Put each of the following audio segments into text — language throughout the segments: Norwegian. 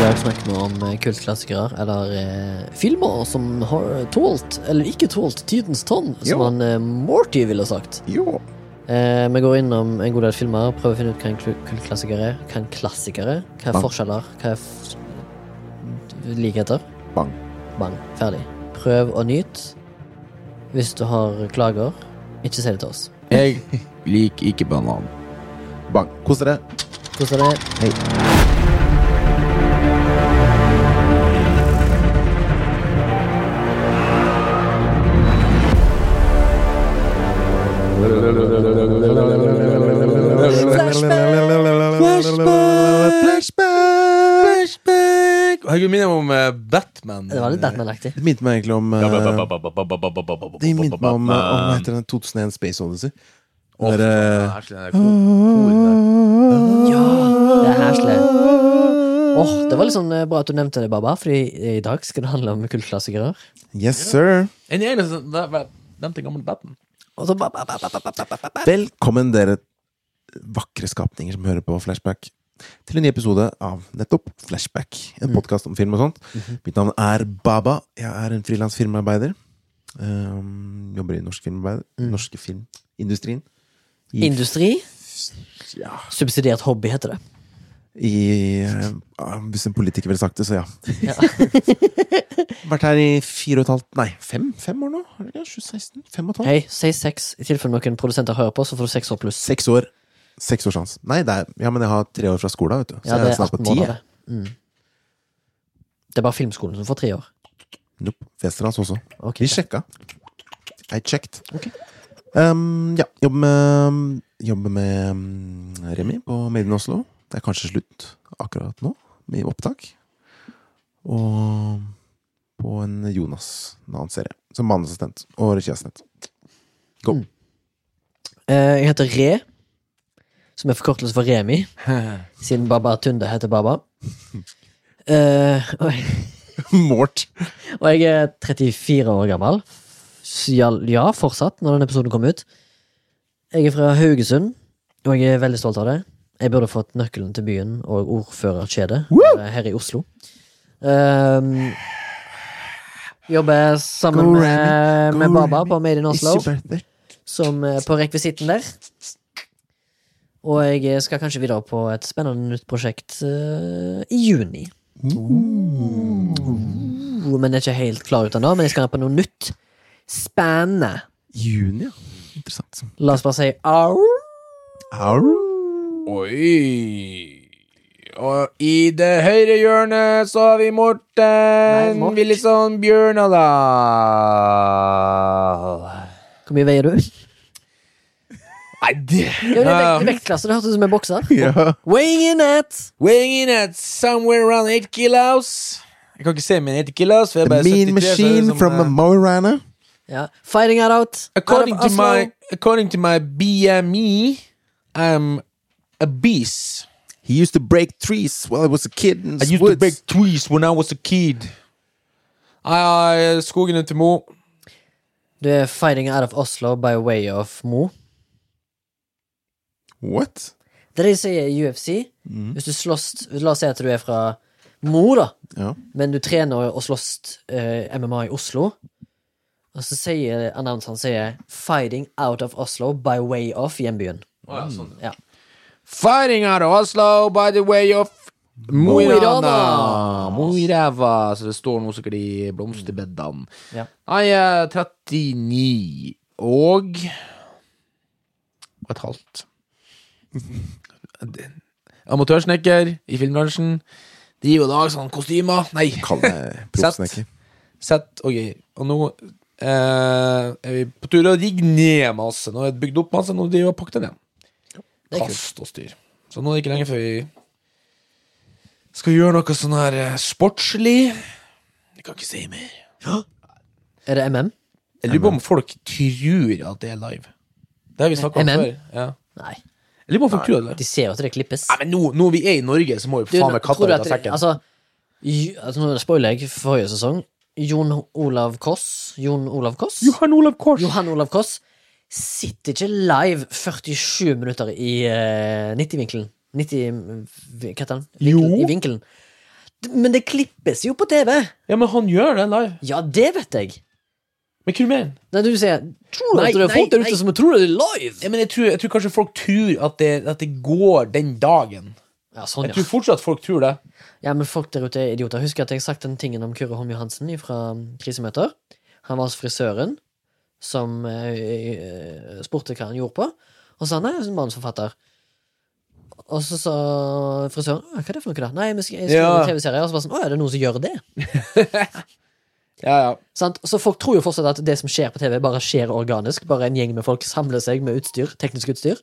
dag snakker vi om eh, kultklassikere, eller eh, filmer som har tålt, eller ikke tålt, tidens tonn, som Jo. han eh, Morty ville sagt. Jo. Eh, vi går innom en god del filmer, prøver å finne ut hva en kul- kultklassiker er. Hva en klassiker er, hva er Bang. forskjeller, hva er f likheter. Bang. Bang. Ferdig. Prøv å nyte. Hvis du har klager, ikke si det til oss. Jeg liker ikke banan. Bang. Kos dere. Hvordan er det? Hei. Litt Batman-aktig. Det minte meg egentlig om eh, Det minte meg om eh, Hva heter den 2001 Space Odyssey? Eh, det er Ja, det er herselig. Åh, det var litt sånn eh, bra at du nevnte det, Baba, Fordi i dag skal det handle om kultklassikere. Yes, sir. En sånn- Nevnte gammel Batman. Velkommen, dere vakre skapninger som hører på Flashback, til en ny episode av nettopp Flashback. En podkast om film og sånt. Mitt navn er Baba. Jeg er en frilans filmarbeider. Um, jobber i norsk filmarbeid. Norske filmindustrien. I, Industri. ja, Subsidiert hobby, heter det. i uh, Hvis en politiker ville sagt det, så ja. Ja. Vært her i fire og et halvt Nei, fem, fem år nå? Ja, det 2016? Fem og et halvt? Hei, si seks. I tilfelle noen produsenter hører på, så får du seks år pluss. Seks år. Seks års sjans. Nei, det er, ja, men jeg har tre år fra skolen, vet du. Så Ja, det er er snart 18 på ti. måneder. jeg. det. Mm. Det er bare filmskolen som får tre år. Nope. Westerdals også. Ok. Vi sjekka. I checked. Ok. Um, ja, jobber med, jobber med um, Remi på Made in Oslo. Det er kanskje slutt akkurat nå, med opptak. Og på en Jonas, en annen serie. Som mannesassistent og regiassistent. Go. Mm. Eh, Jeg heter Re, som er forkortelse for Remi, siden Baba Tunde heter Baba. Uh, og, Mort. og jeg er 34 år gammel. Ja, ja, fortsatt, når denne episoden kom ut. Jeg er fra Haugesund, og jeg er veldig stolt av det. Jeg burde fått nøkkelen til byen og ordførerkjedet her i Oslo. Um, jobber sammen med, med Baba på Made in Oslo. som er på rekvisitten der. Og jeg skal kanskje videre på et spennende nytt prosjekt eh, i juni. Uh, men jeg er ikke helt klar ut ennå. Men jeg skal på noe nytt. Spennende. Juni, ja. Interessant. La oss bare si au. Au. Oi. Og i det høyre hjørnet så har vi Nei, Morten Mort. Willisson Bjørnadal. Hvor mye veier du? Nei, det Jo, det er vekt, vektklasse. Det hørtes ut som en bokser. Ja. Weighing in at Weighing in at somewhere around 8 kilos. Jeg kan ikke se min 80 kilos. For jeg er The bare mean 73, så det er machine som, from eh, Mo Rana. ja. Fighting out out. according, out of to my, Oslo. according to my BME, I'm obese. He used to break trees while I was a kid in I the used woods. to break trees when I was a kid. I, I, skogen til Mo. Du er fighting out of Oslo by way of Mo. What? Det de sier i UFC Hvis du slåss La oss si at du er fra Mo, da. Ja. Men du trener og slåss uh, MMA i Oslo. Og så sier annonsen sier 'Fighting out of Oslo by way of' hjembyen. Ja. Fighting out of Oslo by the way of Mo i. Rana. Mo i ræva, så det står noe sikkert i blomsterbedene. Ja. Jeg er 39 og og et halvt. Amatørsnekker i filmbransjen. De gir jo da sånne kostymer. Nei, sett. Sett og Ok, og nå eh, er vi på tur å rigge ned masse. Nå er det bygd opp masse, nå driver vi og pakker det ned. Det er kult. Kast og styr. Så nå er det ikke lenge før vi skal gjøre noe sånn her eh, sportslig. Jeg kan ikke si mer. Er det MM? Jeg lurer på om folk tror at det er live. Det har vi snakka om MM? før. Ja. Nei. Jeg lurer på om folk tror det er live. De ser jo at det klippes. Nei, men nå, nå vi er i Norge, så må vi faen meg katta ut av sekken. Altså, altså Nå spoiler jeg forrige sesong. Jon Olav Koss Jon Olav Koss? Johan Olav Kors. Johan Olav Koss sitter ikke live 47 minutter i uh, 90-vinkelen. 90 Hva heter den? Vinkel, Jo. I vinkelen. Men det klippes jo på TV! Ja, men han gjør det live. Ja, det vet jeg. Men hva du mener Nei, du sier Tror du Nei, at det er folk der ute som tror det er live? ja, men jeg tror, jeg tror kanskje folk tror at det, at det går den dagen. Ja, sånn, Jeg ja. tror fortsatt folk tror det. Ja, men folk der ute er idioter. Husker at jeg har sagt den tingen om Kyrre Holm Johansen fra Krisemøter. Han var hos frisøren som eh, spurte hva han gjorde på, og sa nei, som er manusforfatter. Og så sa frisøren hva er det for noe, da? Nei, jeg skal Ja. TV-serie. Og så var det sånn, å, er det noen som gjør det? Ja, ja. Sant? Så folk tror jo fortsatt at det som skjer på TV, bare skjer organisk. Bare en gjeng med folk samler seg med utstyr, teknisk utstyr.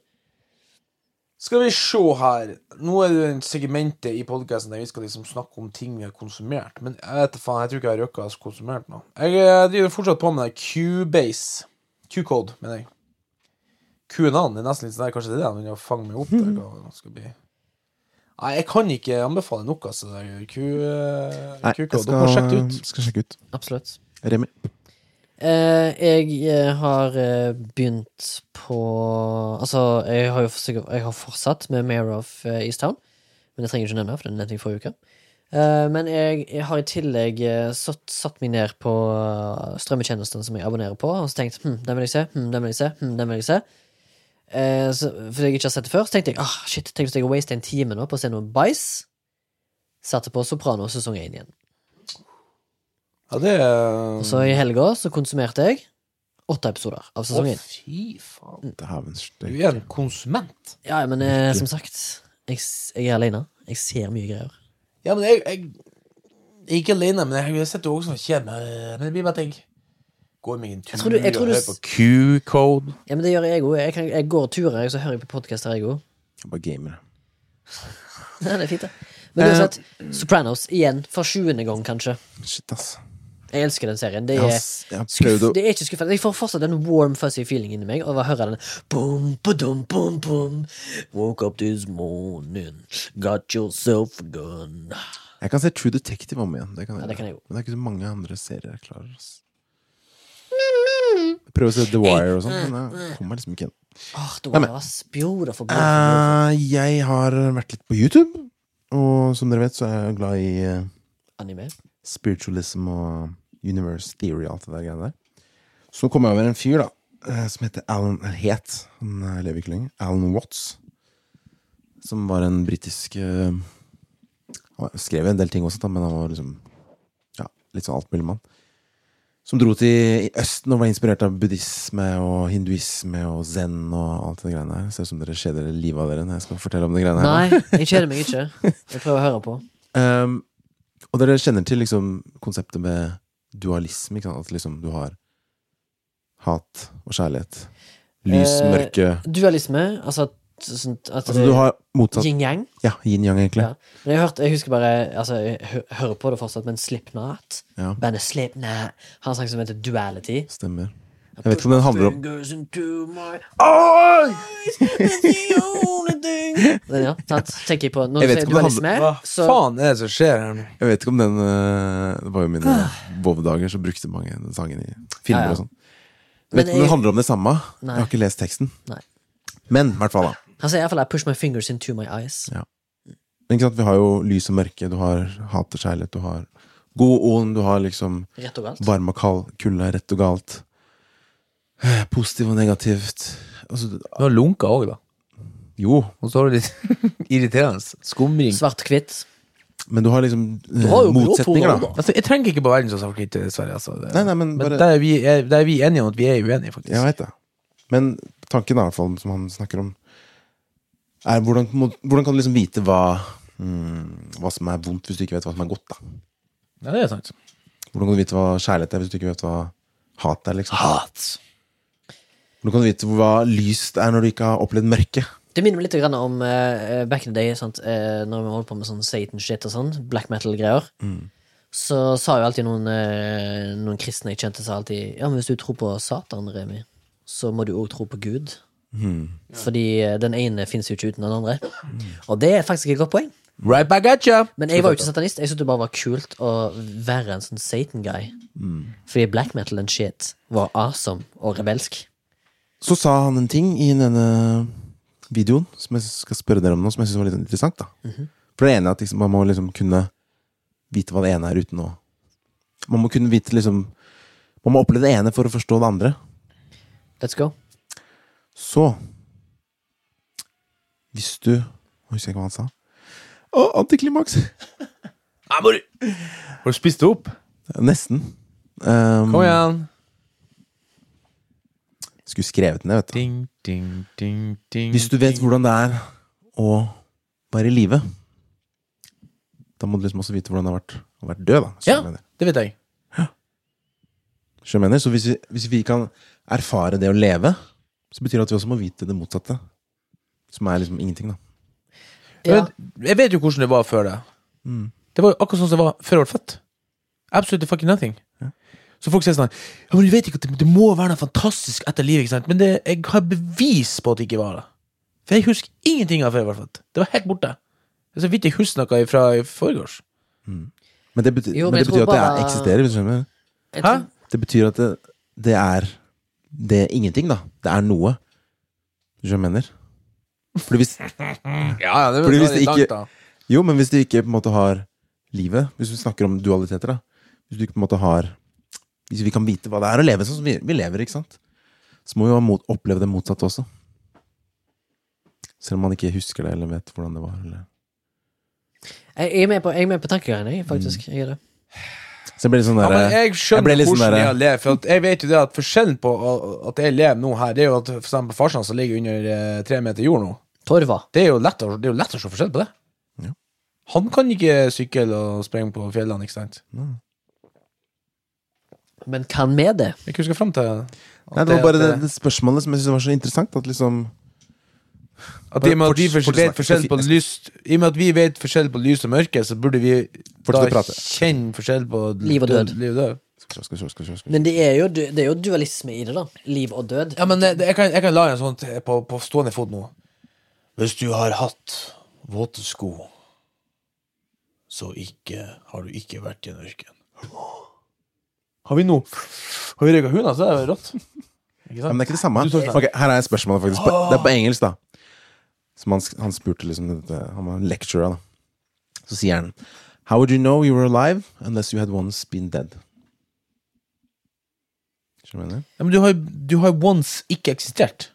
Skal vi se her. Nå er det en segmentet i podkasten der vi skal liksom snakke om ting vi har konsumert. Men jeg vet faen, jeg tror ikke jeg har røkka å ha konsumert noe. Jeg driver fortsatt på med det Q-base. Q-code, mener jeg. Det er nesten litt sånn der, kanskje det er det han vil fange meg opp der. hva skal bli. Nei, jeg kan ikke anbefale noe. altså. Q- eh, Nei, jeg. Dere må sjekke ut. skal sjekke ut. Absolutt. Remi. Eh, jeg eh, har eh, begynt på Altså, jeg har jo sikkert- jeg har fortsatt med Mayor of Easttown. Men jeg trenger ikke nevne, for det nevnte jeg forrige uke. Eh, men jeg, jeg har i tillegg satt, satt meg ned på Strømmetjenesten strømmetjenestene som jeg abonnerer på, og så tenkt hm, den vil jeg se, hm, den vil jeg se, hm, den vil jeg se. Eh, så, fordi jeg ikke har sett det før, så tenkte jeg ah, shit, tenk hvis jeg har wastet en time nå på å se noe bæsj. Satte på Soprano sesong 1 igjen. Ja, det er Og så i helga så konsumerte jeg åtte episoder av Å, sesong 1. fy faen. Dæven Du steike. er en konsument. Ja, men eh, som sagt, jeg, s- jeg er alene. Jeg ser mye greier. Ja, men jeg, jeg, jeg er ikke alene, men jeg har sett det også kjede meg. Men det blir bare at jeg går meg en tur Jeg tror du- jeg tror og du hører på Q-code. Ja, men det gjør jeg òg. Jeg, kan- jeg går turer, jeg, så hører jeg på podkaster, jeg òg. Jeg Bare gamer. Nei, Det er fint, det. Men uansett, Sopranos igjen, for sjuende gang, kanskje. Shit, ass. Jeg elsker den serien. Det Jeg har, er, s- jeg har skuff, prøvd å det er ikke skuffende. Jeg får fortsatt en warm, fuzzy feeling inni meg av å høre den. Boom, ba-dum, boom, boom. Woke up this morning, got yourself a gun. Jeg kan se True Detective om igjen. Det kan jeg, Ja, det kan jeg jo. Men det er ikke så mange andre serier jeg klarer. Ass. Jeg prøver å se The Wire og sånn, men jeg kommer liksom ikke igjen. Åh, The Wire var men- beautiful, beautiful. Eh, jeg har vært litt på YouTube, og som dere vet, så er jeg glad i eh, Anime. spiritualism og universe theory og alt det der greiene der. Så kom jeg over en fyr, da, eh, som heter Alan eller het, han eh, lever ikke lenger, Alan Watts. Som var en britisk eh, Han skrev en del ting også, da, men han var liksom Ja, litt sånn altmuligmann. Som dro til Østen og var inspirert av buddhisme og hinduisme og zen og alt det greiene her. Ser ut som dere kjeder livet av dere når jeg skal fortelle om de greiene her. Nei, jeg kjeder meg ikke. Jeg prøver å høre på. Um, og dere kjenner til liksom konseptet med dualisme? At liksom du har hat og kjærlighet. Lys, Eh, mørke Dualisme, altså at, at Altså du har motsatt Yin-yang. Ja, yin-yang, egentlig. Ja. Men jeg, hørte, jeg husker bare Altså, jeg hø hører på det fortsatt, men Slipknot Ja, Bandet Slipknot har en sang som heter Duality. stemmer. Jeg vet ikke om den handler om. Den, ja, sant? Tenker jeg på Når Jeg du sier dualisme, Hva så faen er det som skjer her nå? Jeg vet ikke om den uh, Det var jo mine Vov-dager, så brukte mange den sangen i filmer Ja, ja. og sånn. Jeg vet ikke om den handler om det samme. Nei. Jeg har ikke lest teksten. Nei. Men i hvert fall, da. Han sier iallfall I push my fingers into my eyes. Men ikke sant, Vi har jo lys og mørke, du har hat og kjærlighet, du har god ånd, du har liksom Rett og galt. varm og kald, kulde, rett og galt. Eh, Positivt og negativt. Altså, Du har lunka òg, da. jo, Og så har du litt irriterende skumring. Svart-hvitt. men du har liksom du har jo motsetninger, gråtoner da. Altså, jeg trenger ikke på verden som svart-hvitt, dessverre. Altså. Det- Nei, nei, men Men bare der er, vi, er, der er vi enige om at vi er uenige, faktisk. Jeg vet det. Men tanken, er i hvert fall, som han snakker om, er hvordan, må- hvordan kan du liksom vite hva mm, Hva som er vondt, hvis du ikke vet hva som er godt? da Ja, det er sant. Hvordan kan du vite hva kjærlighet er, hvis du ikke vet hva hat er? liksom Hat. Hvordan kan du vite hva lyst er når du ikke har opplevd mørke? Det minner meg litt grann om uh, back in the day, sant? Uh, når vi holdt på med sånn Satan-shit og sånn, black metal-greier. Så sa jo alltid noen, uh, noen kristne jeg kjente, sa alltid Ja, men hvis du tror på Satan, Remi, så må du òg tro på Gud. Fordi eh, den ene fins jo ikke uten den andre. Og det er faktisk et godt poeng. Right back at you. Men jeg var jo ikke satanist. Jeg syntes det bare var kult å være en sånn Satan-guy. Fordi black metal and shit var awesome og rebelsk. Så sa han en ting i denne videoen som jeg skal spørre dere om nå, som jeg syns var litt interessant. da For det ene er at liksom, man må liksom kunne vite hva det ene er, uten å Man må kunne vite liksom Man må oppleve det ene for å forstå det andre. Let's go. Så Hvis du Nå husker jeg ikke hva han sa. Å, antiklimaks! Har du spist det opp? Nesten. Um, Kom igjen. Skulle skrevet ned, vet du. Ding, ding, ding, ding, Hvis du vet hvordan det er å være i live, da må du liksom også vite hvordan det har vært å være død, da. Ja. mener. Det vet jeg. Ja. jeg. Så hvis vi, hvis vi kan erfare det å leve, så betyr det at vi også må vite det motsatte. Som er liksom ingenting, da. Ja. Jeg vet jo hvordan det var før det. Mm. Det var jo akkurat sånn som det var før jeg ble født. Absolutely fucking nothing. Ja. Så folk sier sånn Ja, men du vet ikke at det, det må være noe fantastisk etter livet, ikke sant? Men det, jeg har bevis på at det ikke var det. For jeg husker ingenting av før jeg ble født. Det var helt borte. Det er så vidt jeg husker noe fra i forgårs. Men det betyr, Jo, men men det betyr at det er, eksisterer. Hvis du skjønner. Hæ? Det betyr at det, det er Det er ingenting, da. Det er noe. Hvis du skjønner hva jeg mener. Fordi hvis Ja, det, Fordi hvis det ikke-. Jo, men hvis du ikke på en måte har livet Hvis vi snakker om dualiteter, da. Hvis du ikke på en måte har Hvis vi kan vite hva det er å leve sånn som vi, vi lever, ikke sant? Så må vi jo mot, oppleve det motsatte også. Selv om man ikke husker det eller vet hvordan det var. Eller. Jeg er med på, jeg er med på tankegangen, jeg, faktisk. Jeg er det. Så jeg ble litt sånn Ja, der, men jeg skjønner jeg sånn hvordan der- jeg ler. For at jeg vet jo det at forskjellen på at jeg lever nå her, det er jo at for eksempel farsan som ligger under eh, tre meter jord nå, Torva. det er jo lett å, det er jo lett å se forskjell på det. Ja. Han kan ikke sykle og sprenge på fjellene, ikke sant? Men hvem er det? Jeg husker fram til at Nei, det var bare det, det spørsmålet som jeg syntes var så interessant. At liksom at i og med at vi vet forskjell på lys I og med at vi vet forskjell på lys og mørke, så burde vi da kjenne forskjell på Liv og død. Liv og død. Skal skal skal skal. Men det er jo, det er jo dualisme i det, da. Liv og død. Ja, men det, jeg, kan, jeg kan la en sånn på, på stående fot nå. Hvis du har hatt våte sko, så ikke, har du ikke vært i en ørken. Har vi nå Har vi røyka hund, altså? er det jo rått. Ikke Ja, men det er ikke det samme. Du står sånn. Ok, her er spørsmålet, faktisk. Det er på engelsk, da. Som han, han spurte liksom Han var lecturer, da. Så sier han How would you know you were alive unless you had once been dead? Skjønner du hva jeg mener? Ja, men du har, du har once ikke eksistert.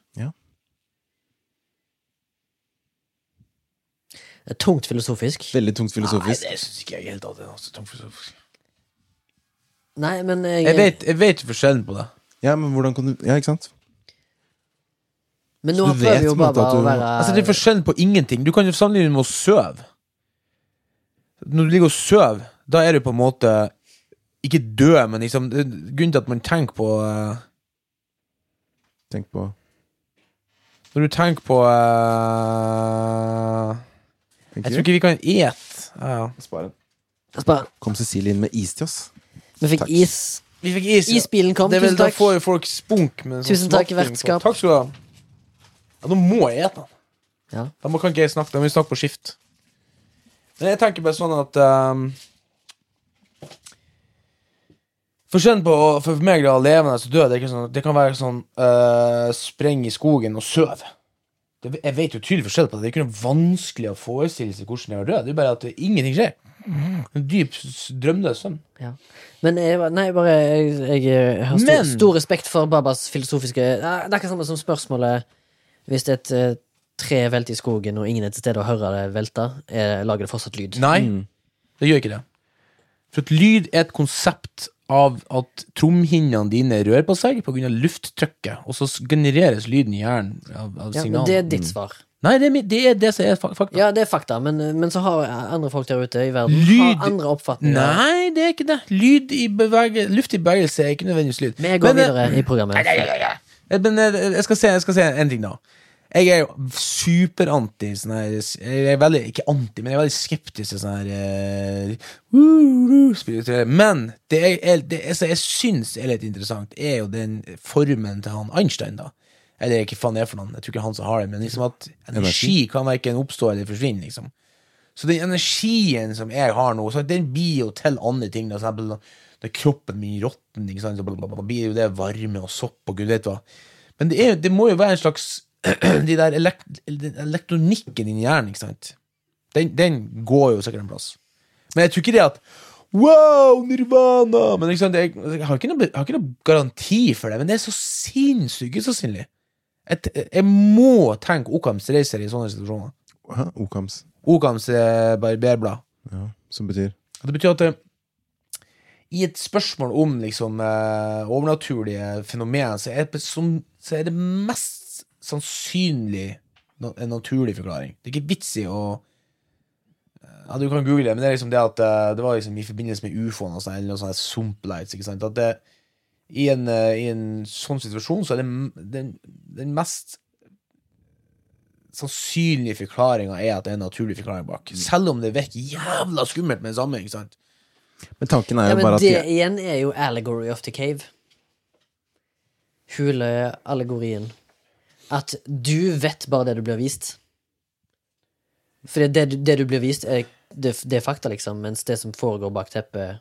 Det er tungt filosofisk. Veldig tungt filosofisk. Nei, det syns ikke jeg helt at det er så tungt filosofisk. Nei, men jeg, Jeg vet, jeg vet forskjellen på det. Ja, men hvordan kan du Ja, ikke sant? Men nå du prøver jo at å være Altså, det er forskjell på ingenting. Du kan jo sammenligne med å sove. Når du ligger og sover, da er du på en måte ikke død, men liksom Grunnen til at man tenker på uh, Tenk på Når du tenker på uh, Jeg tror ikke vi kan ete. Ja. ja. Spar. Kom Cecilie inn med is til oss. Vi fikk Takk. is. Vi fikk is. ja. Isbilen kom. Det er vel, Tusen da takk. får jo folk spunk. Med sånn Tusen takk, smakting på. vertskap. Takk skal du ha. Ja, nå må jeg ete den. Ja. Da må, kan ikke jeg snakke, da må vi snakke på skift. Men jeg tenker bare sånn at um, Forskjellen på for meg da, levende og død det, er ikke sånn, det kan være sånn uh, spreng i skogen og søv. Det, jeg vet jo tydelig forskjell på det. Det er ikke noe vanskelig å forestille seg hvordan jeg er å. Det er bare at det, ingenting skjer. En dyp, s- drømmeløs søvn. Ja. Men jeg, nei, bare Jeg, jeg har stor, Men- stor respekt for Babas filosofiske Det er det er ikke samme som spørsmålet Hvis et eh, tre velter i skogen, og ingen er til stede og hører det velte, er, lager det fortsatt lyd. Nei, Mm. det gjør ikke det. For at lyd er et konsept av at tromhinnene dine rører på seg pga. lufttrykket, og så genereres lyden i hjernen av, av Ja, men signaler. det er ditt svar. Nei, det er, mi- det er det som er fa- fakta. Ja, det er fakta, men, men så har andre folk der ute i verden Lyd- har andre oppfatninger. Nei, det er ikke det. Lyd i bevege, luft i bevegelse er ikke nødvendigvis lyd. Vi går Men, eh, videre i programmet. Eh, Men eh, jeg skal, se, jeg skal se en ting, da. Jeg er jo superanti sånn her Jeg er veldig, ikke anti, men jeg er veldig skeptisk til sånn her uh, uh. Men det, er- det jeg, jeg syns er litt interessant, er jo den formen til han Einstein, da. Eller ikke faen det er for noen, jeg tror ikke han som har det, men liksom at energi kan verken oppstå eller forsvinne, liksom. Så den energien som jeg har nå, så den blir jo til andre ting. Da, når kroppen min råtner, så blir det varme og sopp og gud vet hva. Men det, er, det må jo være en slags De der elekt, elektronikken inni hjernen, ikke sant. Den, den går jo sikkert en plass. Men jeg tror ikke det at Wow, nirvana! Men sant, jeg, jeg, har ikke noe, jeg har ikke noe garanti for det, men det er så sinnssykt usannsynlig. Jeg, jeg må tenke Okams reiser i sånne situasjoner. Hæ? Okams. Okams eh, barberblad. Ja, som betyr Det betyr at det, i et spørsmål om liksom eh, overnaturlige fenomener, så er, det, som, så er det mest sannsynlig en naturlig forklaring. Det er ikke vits i å ja, Du kan google det, men det er liksom det at eh, det var liksom i forbindelse med ufoene sånn, eller noe sånt sumplights. ikke sant? At det, i, en, eh, I en sånn situasjon så er det den, den mest sannsynlige forklaringa er at det er en naturlig forklaring bak. Selv om det virker jævla skummelt med det samme. ikke sant? Men tanken er Ja, jo men bare at det de, igjen er jo allegory of the cave. Huleallegorien. At du vet bare det du blir vist. For det, det, det du blir vist, er, det, det er fakta, liksom, mens det som foregår bak teppet,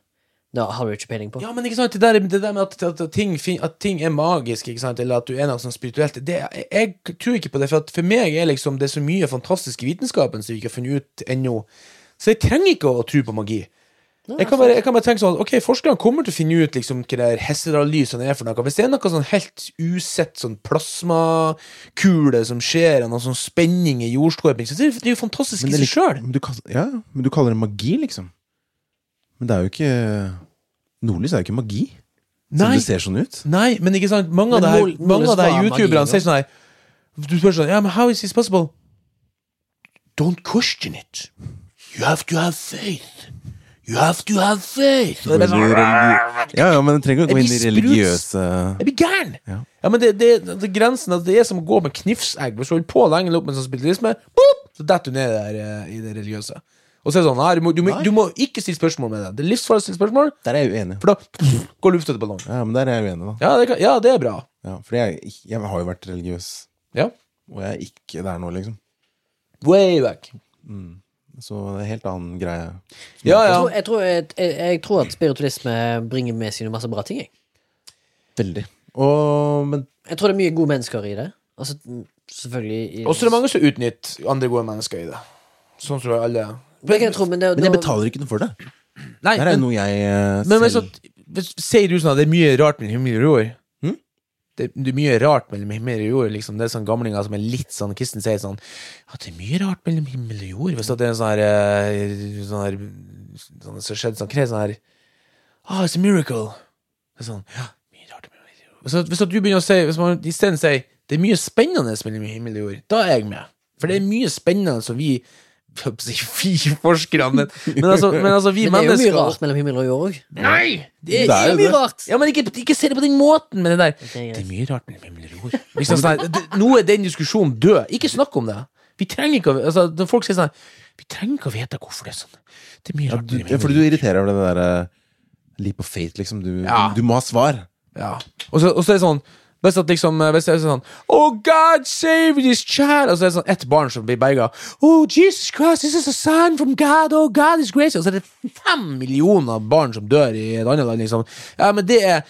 da har du ikke peiling på. Ja, men ikke sant, det der, det der med at, at, at, ting, at ting er magisk, ikke sant, eller at du er noe sånn spirituelt det, jeg, jeg tror ikke på det, for at for meg er liksom det er så mye fantastisk i vitenskapen som vi ikke har funnet ut ennå. Så jeg trenger ikke å tro på magi. Jeg kan, bare, jeg kan bare tenke sånn Ok, forskerne kommer til å finne ut liksom hva det Hessedal-lysene er for noe. Hvis det er noe sånn helt usett sånn plasmakule som skjer, og noe sånn spenning i jordskorpen, så det er det er jo fantastisk men i seg sjøl. men du Ja, men du kaller det magi, liksom. Men det er jo ikke Nordlys er jo ikke magi. Som Nei. det ser sånn ut. Nei, men ikke sant Mange av de det her, mange av det her youtuberne sier sånn her Du spør sånn Ja, men how is this possible? Don't question it. You have to have faith. You have to have faith. Så det er sånn, Ja, ja, men det trenger ikke å gå inn i religiøse Jeg blir gæren! Ja. Ja, men det, det, det grensen at det er som å gå med knivsegg. Hvis du holder på lenge nok med sånn spiritualisme, boop, så detter du ned der, eh, i det religiøse. Og så er det sånn her, du må, du, må, du må ikke stille spørsmål med det. Det er livsfarlig å stille spørsmål, Der er jeg uenig. for da går lufta til ballongen. Ja, men der er jeg uenig, da. Ja, det, kan, ja, det er bra. Ja, for jeg, jeg har jo vært religiøs, Ja. og jeg er ikke der nå, liksom. Way back. Så det er en helt annen greie. Ja, Jeg, ja. tror, jeg, tror, jeg, jeg, jeg tror at spiritualisme bringer med seg masse bra ting. Jeg. Veldig. Og, men jeg tror det er mye gode mennesker i det. Altså, selvfølgelig i, Og så er det mange som utnytter andre gode mennesker i det. Sånn tror jeg alle Men, jeg tror, men det, Men jeg betaler ikke noe for det. Nei, Det er men, noe jeg uh, men, men så, selv sier du sånn at det er mye rart med himmel og jord? Det, det er mye rart mellom himmel og jord. Liksom. Det er sånn gamlinger som er litt sånn Kristen sier sånn Ja, det er mye rart mellom himmel og jord. Hvis at det er en sånn her eh, Sånn her sånn, Så skjedde sånn er sånn her Ah, it's a miracle. Det er sånn Ja, mye rart mellom himmel og jord. Hvis, hvis at du begynner å si Hvis man isteden sier det er mye spennende mellom himmel og jord, da er jeg med. For det er mye spennende som vi forskerne, men, men, altså, men altså, vi Men det er jo mye rart mellom himmel og jord òg. Nei! Det er, Det er jo mye det. rart. Ja, men ikke, ikke se det på den måten med det der. Ok, greit. Det er mye rart mellom himmel og jord. Liksom sånn, det- nå er den diskusjonen død. Ikke snakk om det. Vi trenger ikke altså, Når folk sier sånn Vi trenger ikke å vite hvorfor det er sånn. Det er mye ja, du, ja, Fordi du irriterer over det derre leap of fate, liksom. Du, Ja. du, du må ha svar. Ja. Og så, og så er det sånn hvis at liksom, hvis det er sånn Oh, God save this child! Og så er det sånn ett barn som blir berga. Oh, Jesus Christ, this is a sign from God! Oh, God is grace! Og så er det fem millioner barn som dør i et annet land, liksom. Ja, men det er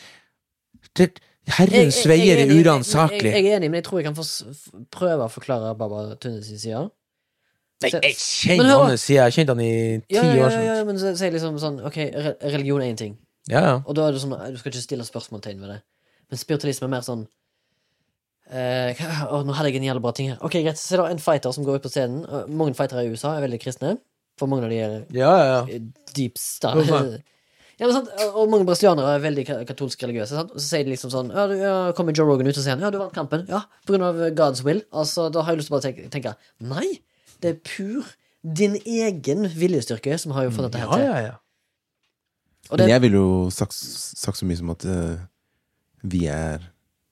det, Herrens veier er uransakelig. Jeg, er enig, men jeg tror jeg kan prøve å forklare Baba sin side. Nei, jeg kjenner hans side. jeg har kjent han i ti Ja, år. ja, ja, men så sier liksom sånn Ok, religion er én ting, Ja, ja. og da er det sånn du skal ikke stille spørsmålstegn ved det. Men spiritualisme er mer sånn eh, å, Nå hadde jeg en jævlig bra ting her. Ok, greit, Så er det en fighter som går ut på scenen. Mange fightere i USA er veldig kristne. For mange av de er Ja, ja, ja. deep star. Ja, men sant? Og mange brasilianere er veldig katolske katolsk religiøse. Sant? Og så sier de liksom sånn Ja, du, ja kommer Joe Rogan ut og sier han, Ja, du vant kampen. Ja, på grunn av God's will. Altså, Da har jeg lyst til å bare tenke, tenke Nei, det er pur din egen viljestyrke som har jo fått dette her til. ja, ja. Og Men jeg ville jo sagt, sagt så mye som at eh, vi er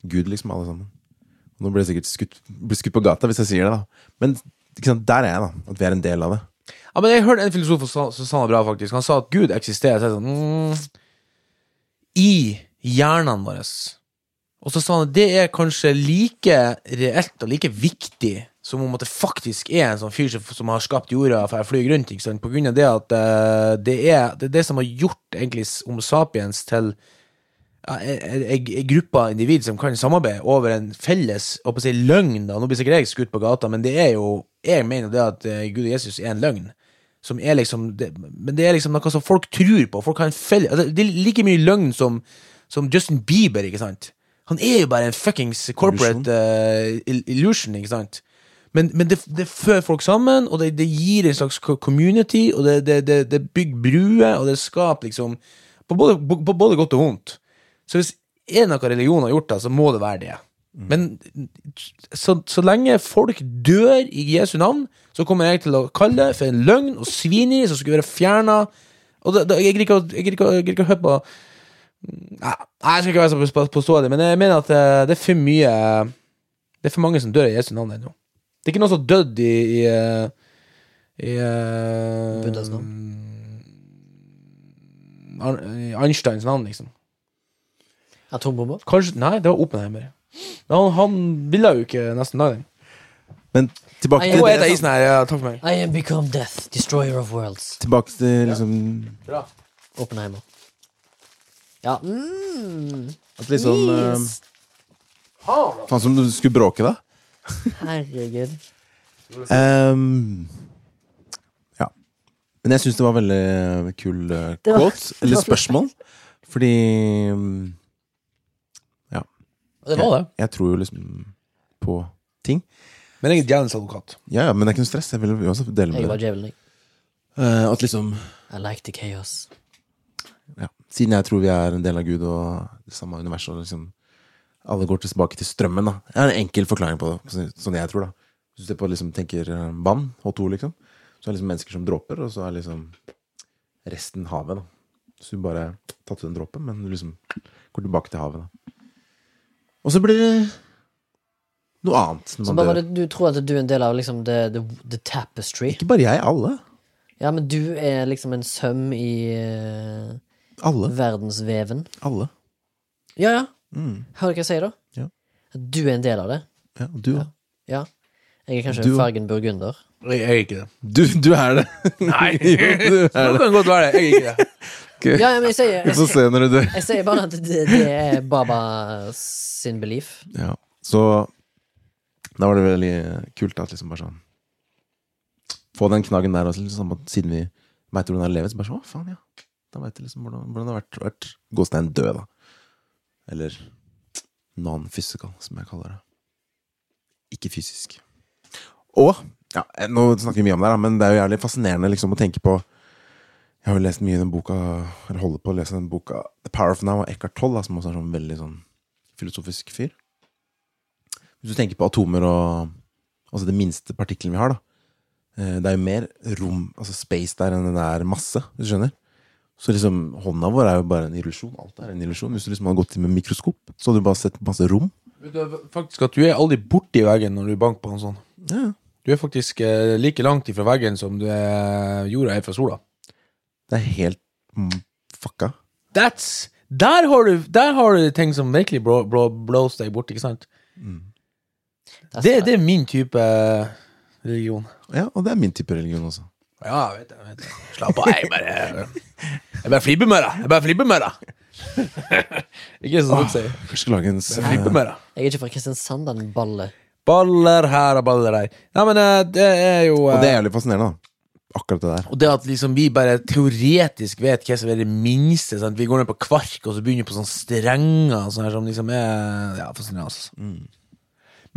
Gud, liksom, alle sammen. Og nå blir jeg sikkert skutt, skutt på gata hvis jeg sier det, da. Men sant, der er jeg, da. At vi er en del av det. Ja, men jeg hørte en filosof som sa- det bra, faktisk. Han sa at Gud eksisterer. Så jeg sånn, mm, I hjernene våre. Og så sa han at det er kanskje like reelt og like viktig som om at det faktisk er en sånn fyr som, har skapt jorda for å fly rundt. Ikke sant? På grunn av det at uh, det, er, det er det som har gjort egentlig Homo sapiens til ei gruppe av individ som kan samarbeide over en felles å si, løgn. da, Nå blir sikkert jeg skutt på gata, men det er jo Jeg mener det at eh, Gud og Jesus er en løgn. som er liksom det, Men det er liksom noe som folk tror på. Folk har en felles, altså, det er like mye løgn som, som Justin Bieber, ikke sant? Han er jo bare en fuckings corporate uh, illusion, ikke sant? Men, men det, det fører folk sammen, og det, det gir en slags community, og det, det, det, det bygger bruer, og det skaper liksom på både, på, på både godt og vondt. Så hvis er det noe religion har gjort, det, så må det være det. Men så, så lenge folk dør i Jesu navn, så kommer jeg til å kalle det for en løgn og svineri som skulle være fjerna. Jeg gidder ikke, å- høre på Nei, jeg skal ikke være så påståelig, men jeg mener at eh, det er for mye Det er for mange som dør i Jesu navn ennå. Det er ikke noen som har dødd i, i, i, i eh, Buddhas navn. Einsteins navn, liksom. Atombomber? Kanskje, Nei, det var Oppenheimer. Men han, han ville jo ikke nesten lage den. Men tilbake til, Nå det er det isen her. Ja, takk for meg. I am become death, destroyer of worlds. tilbake til liksom Bra. Oppenheimer. Ja, mm, At liksom eh. Faen som du skulle bråke, da. Herregud. Ehm, ja. Men jeg syns det var veldig kul eh, Det var- quote, eller spørsmål. Fordi mm, Det var det. jeg tror jo liksom på ting. Men jeg er djevelens advokat. Ja, ja, men det er ikke noe stress. Jeg vil jo også dele Jeg med var det. djevelen, jeg. Eh, at liksom I like the chaos. ja. Siden jeg tror vi er en del av Gud og det samme universet, og liksom alle går tilbake til strømmen, da. Jeg har en enkel forklaring på det, så- sånn jeg tror, da. Hvis du ser på, liksom, tenker eh, vann, H2, liksom, så er det liksom mennesker som dråper, og så er liksom resten havet, da. Så du bare tatt ut en dråpe, men du liksom går tilbake til havet, da. Og så blir det noe annet når Så man bare dør. det, du tror at du er en del av liksom the, the, the tapestry? Ikke bare jeg, alle. Ja, men du er liksom en søm i uh, Alle. verdensveven? Alle. Ja, ja. Mm. Hører du hva jeg sier, da? Ja. At du er en del av det? Ja, og du òg. Ja. Jeg er kanskje Du- fargen burgunder. Jeg er ikke det. Du, du er det. Nei! Jo, du er Det det. kan godt være det. Jeg er ikke det. Ja, men jeg sier, Vi får se når du dør. jeg sier bare at det, det er Baba sin belief. Ja, så da var det veldig kult at liksom bare sånn Få den knaggen der også, liksom, siden vi veit hvordan det har levd så bare sånn Å, faen, ja. Da veit jeg liksom hvordan, hvordan det har vært, vært gåstein død, da. Eller non-physical, som jeg kaller det. Ikke fysisk. Og ja, Nå snakker vi mye om det, da, men det er jo jævlig fascinerende liksom å tenke på Jeg har jo lest mye i den boka, eller holder på å lese den boka The Power of Now av Eckhart Tolle, som også er sånn veldig sånn filosofisk fyr. Hvis du tenker på atomer og Altså det minste partikkelen vi har, da. eh, Det er jo mer rom, altså space der, enn det er masse, hvis du skjønner. Så liksom, hånda vår er jo bare en illusjon. Alt er en illusjon. Hvis du liksom hadde gått inn med mikroskop, så hadde du bare sett masse rom. Vet du faktisk at du er aldri borti veggen når du banker på en sånn. Ja. Du er faktisk eh, like langt ifra veggen som du er jorda er fra sola. Det er helt mm, fucka. That's Der har du, der har du ting som virkelig blå, blå, blows deg bort, ikke sant? Det, det er min type religion. Ja, og det er min type religion også. Ja, jeg vet det. jeg vet. Slapp av, jeg bare Jeg bare flipper med deg. Jeg bare flipper med deg. ikke sånn folk sier. Jeg lage en s- Jeg flipper med deg. Jeg er ikke fra Kristiansand, den baller. Baller her og baller der. Nei, men eh, det er jo Og eh, det er jævlig fascinerende, da. Akkurat det der. Og det at liksom vi bare teoretisk vet hva som er det minste. Sant? Vi går ned på kvark, og så begynner vi på sånne strenger og sånn her som liksom er Ja, fascinerende. Altså.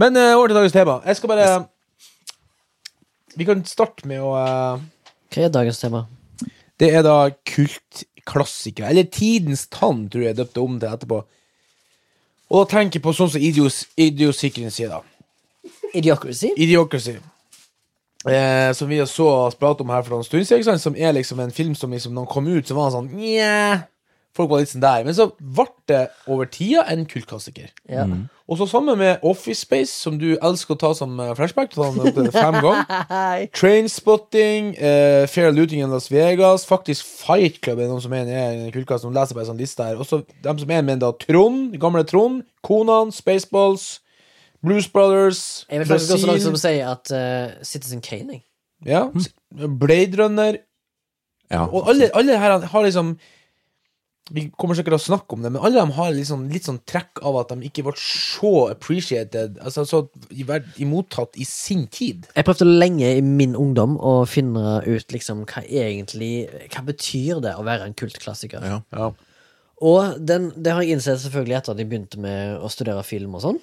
Men uh, over til dagens tema. Jeg skal bare Vi kan starte med å uh, Hva er dagens tema? Det er da kultklassikere. Eller Tidens tann, tror jeg jeg døpte om til etterpå. Og da tenker jeg på sånn som Idios, Idiosikringen sier, da. Idiocracy? Idiocracy. Eh, som vi så oss prate om her for noen stund siden, som er liksom en film som liksom, når den kom ut, så var den sånn Nja Folk var litt sånn der. Men så ble det over tida en kultklassiker. Ja. Og så sammen med Office Space, som du elsker å ta som eh, flashback. Ta den opp til fem ganger. Trainspotting, eh, Fair Looting in Las Vegas, faktisk Fight Club er noen som er en i kultklassen. De leser bare en sånn liste her. Og så dem som er med, da Trond, gamle Trond, Konan, Spaceballs, Blues Brothers, Jeg vil faktisk også så som sier si at eh, Citizen Kane jeg. ja, Blade Runner Ja. Og alle, alle her har liksom Vi kommer sikkert til å snakke om det, men alle de har sånn, litt sånn trekk av at de ikke ble så appreciated, altså så i verd- imottatt i sin tid. Jeg prøvde lenge i min ungdom å finne ut liksom hva egentlig Hva betyr det å være en kultklassiker? Ja. Ja. Og den, det har jeg innsett selvfølgelig etter at jeg begynte med å studere film og sånn.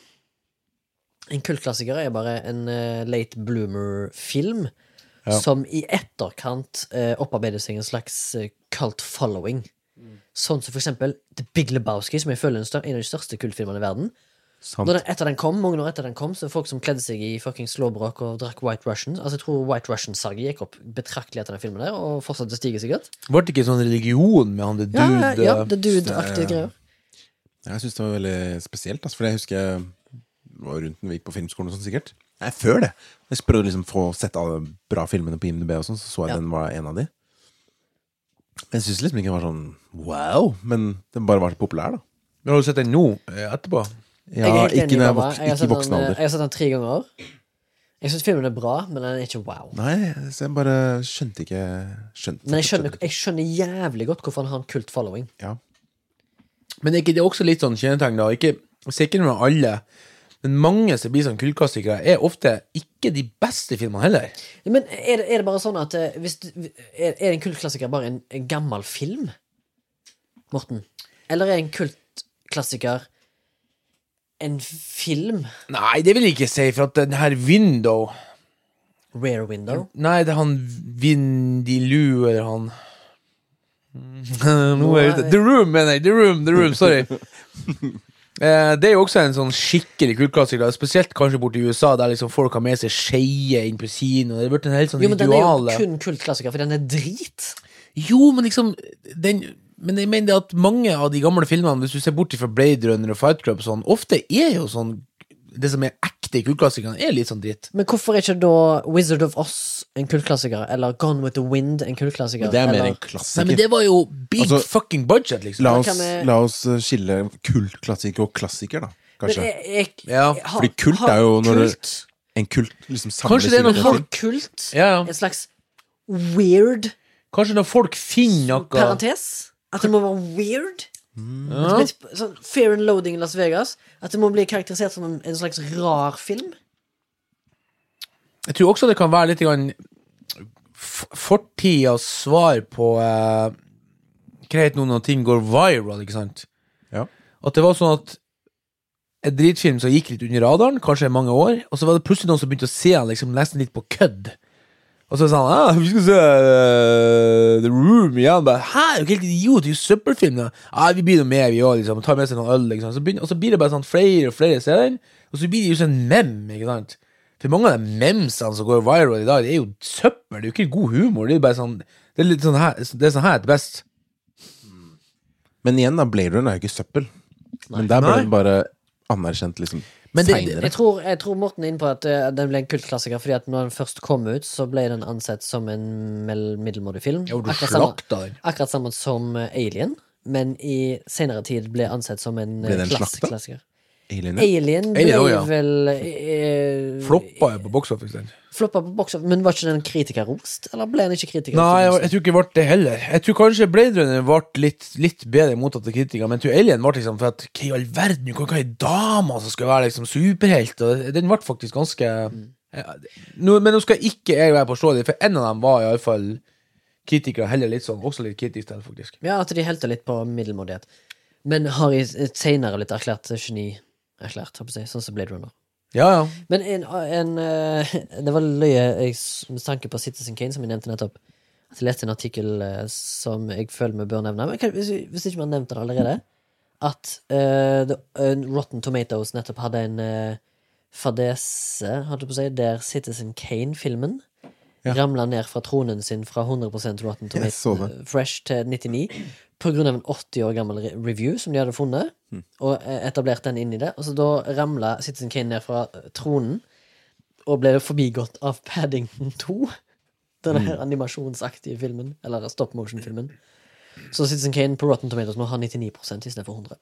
En kultklassiker er bare en uh, late bloomer-film Ja. som i etterkant uh, opparbeider seg en slags uh, cult following. Sånn som for eksempel The Big Lebowski, som jeg føler er en av de største kultfilmene i verden. Når den, etter den kom, Mange år etter den kom, så folk som kledde seg i fucking slåbrok og drakk White Russian. Altså Jeg tror White Russian-salget gikk opp betraktelig etter den filmen der, og fortsatte å stige sikkert. Ble det ikke sånn religion med han the dude? ja, ja, ja det dude-aktige greier. Jeg syns det var veldig spesielt, altså, for jeg husker var rundt når vi gikk på filmskolen og sånn, sikkert. Nei, før det. Jeg prøvde å liksom få sett alle bra filmene på IMDb og sånn, så så jeg Ja. den var en av de. Men jeg syns liksom ikke den var sånn wow, men den bare var så populær, da. Men Har du sett den nå, eh, etterpå? Ja, er ikke i sett voksen den, eh, alder. Jeg har sett den tre ganger. Jeg syns filmen er bra, men den er ikke wow. Nei, så jeg bare skjønte ikke skjønte, Men jeg skjønner, jeg skjønner jævlig godt hvorfor han har en kult following. Ja. Men er ikke det også litt sånn kjennetegn, da? Ikke, sikkert med alle, men mange som blir sånn kultklassikere, er ofte ikke de beste filmene heller. Men er det, er det bare sånn at eh, hvis du, er, er en kultklassiker bare en, en gammel film? Morten? Eller er en kultklassiker en film? Nei, det vil jeg ikke si, for at den her Window Rare Window? Nei, det er han Windy Lou, eller han Nå er jeg ute. The Room, mener jeg. The Room, The Room, sorry. Eh, det er jo også en sånn skikkelig kultklassiker, da. spesielt kanskje borti USA, der liksom folk har med seg skeie inn på kino. Det er blitt en helt sånn Jo, men den er jo kun kultklassiker, for den er drit. Jo, men liksom den, Men jeg mener at mange av de gamle filmene, hvis du ser bort fra Blade Runner og Fight Club sånn, ofte er jo sånn Det som er ekte i kultklassikerne, er litt sånn dritt. Men hvorfor er ikke da Wizard of Oz en kultklassiker? Eller Gone with the Wind en kultklassiker? Men det er mer eller, en Nei, men det var jo big Altså, fucking budget, liksom. La oss, vi- la oss eh, skille kultklassiker og klassiker, da. Men Kanskje. jeg, jeg, Ja, har- fordi kult har er jo når kult, En kult liksom samles Kanskje det er noe en Har kult Ja, ja. en slags weird Kanskje når folk finner noe parentes? At det må være weird? Ja. Litt Sånn Fear and Loading i Las Vegas. At det må bli karakterisert som en, en slags rar film. Jeg tror også det kan være litt grann f- fortidas svar på eh, Greit nå når ting går viral, ikke sant? Ja. At det var sånn at en dritfilm som gikk litt under radaren, kanskje i mange år, og så var det plutselig noen som begynte å se den liksom nesten litt på kødd. Og så sa han ah, vi skal se uh, The Room igjen. Bare, Hæ, er du helt idiot? Det er jo søppelfilm. da.» Ja, vi blir noe med, vi òg. Liksom. Tar med seg noen øl. Liksom. Så begynner, og så blir det bare sånn flere og flere ser den, og så blir det jo sånn mem. ikke sant? For mange av de memsene som går viral i dag, det er jo søppel. Det er jo ikke god humor. Det er bare sånn Det er litt sånn her Det er sånn her til best. Men igjen, da, Blade Runner er jo ikke søppel. Men der ble den bare anerkjent liksom Men det- Jeg tror, jeg tror Morten er inne på at eh, den ble en kultklassiker fordi at når den først kom ut, så ble den ansett som en middelmådig film. Jo, du Akkurat sammen, akkurat sammen som eh, Alien, men i senere tid ble ansett som en eh, klassiker. Alien, ja. Alien ble Alien ja. vel eh, Floppa jo på box office. Den. Floppa på box office, men var ikke den kritikerrost? Eller ble den ikke kritikerrost? Nei, jeg, jeg tror ikke det ble det heller. Jeg tror kanskje Blade Runner ble litt, litt bedre mottatt av kritikere, men jeg tror Alien ble liksom for at Hva i all verden, ikke ha ei dame som skal være liksom superhelt, og den ble faktisk ganske ja, nå, Men nå skal ikke jeg være påståelig, for en av dem var iallfall kritikere heller litt sånn, også litt kritisk til, faktisk. Ja, at de helte litt på middelmådighet. Men har i senere blitt erklært geni erklært, håper jeg, sånn som Blade Runner. Ja, ja. Men en, en eh, Det var løye jeg, med tanke på Citizen Kane, som jeg nevnte nettopp. At jeg leste en artikkel eh, som jeg føler vi bør nevne. Men hvis, hvis ikke vi har nevnt det allerede At uh, the, uh, Rotten Tomatoes nettopp hadde en uh, fadese, holdt jeg på å si, der Citizen Kane-filmen Ja. ramla ned fra tronen sin fra 100% Rotten Tomatoes fresh til 99 på grunn av en 80 år gammel review som de hadde funnet, Mm. og eh, etablert den inn i det. Og så da ramla Citizen Kane ned fra eh, tronen, og ble forbigått av Paddington 2. Denne Mm. her animasjonsaktige filmen, eller stop motion-filmen. Så Citizen Kane på Rotten Tomatoes nå har 99% istedenfor 100.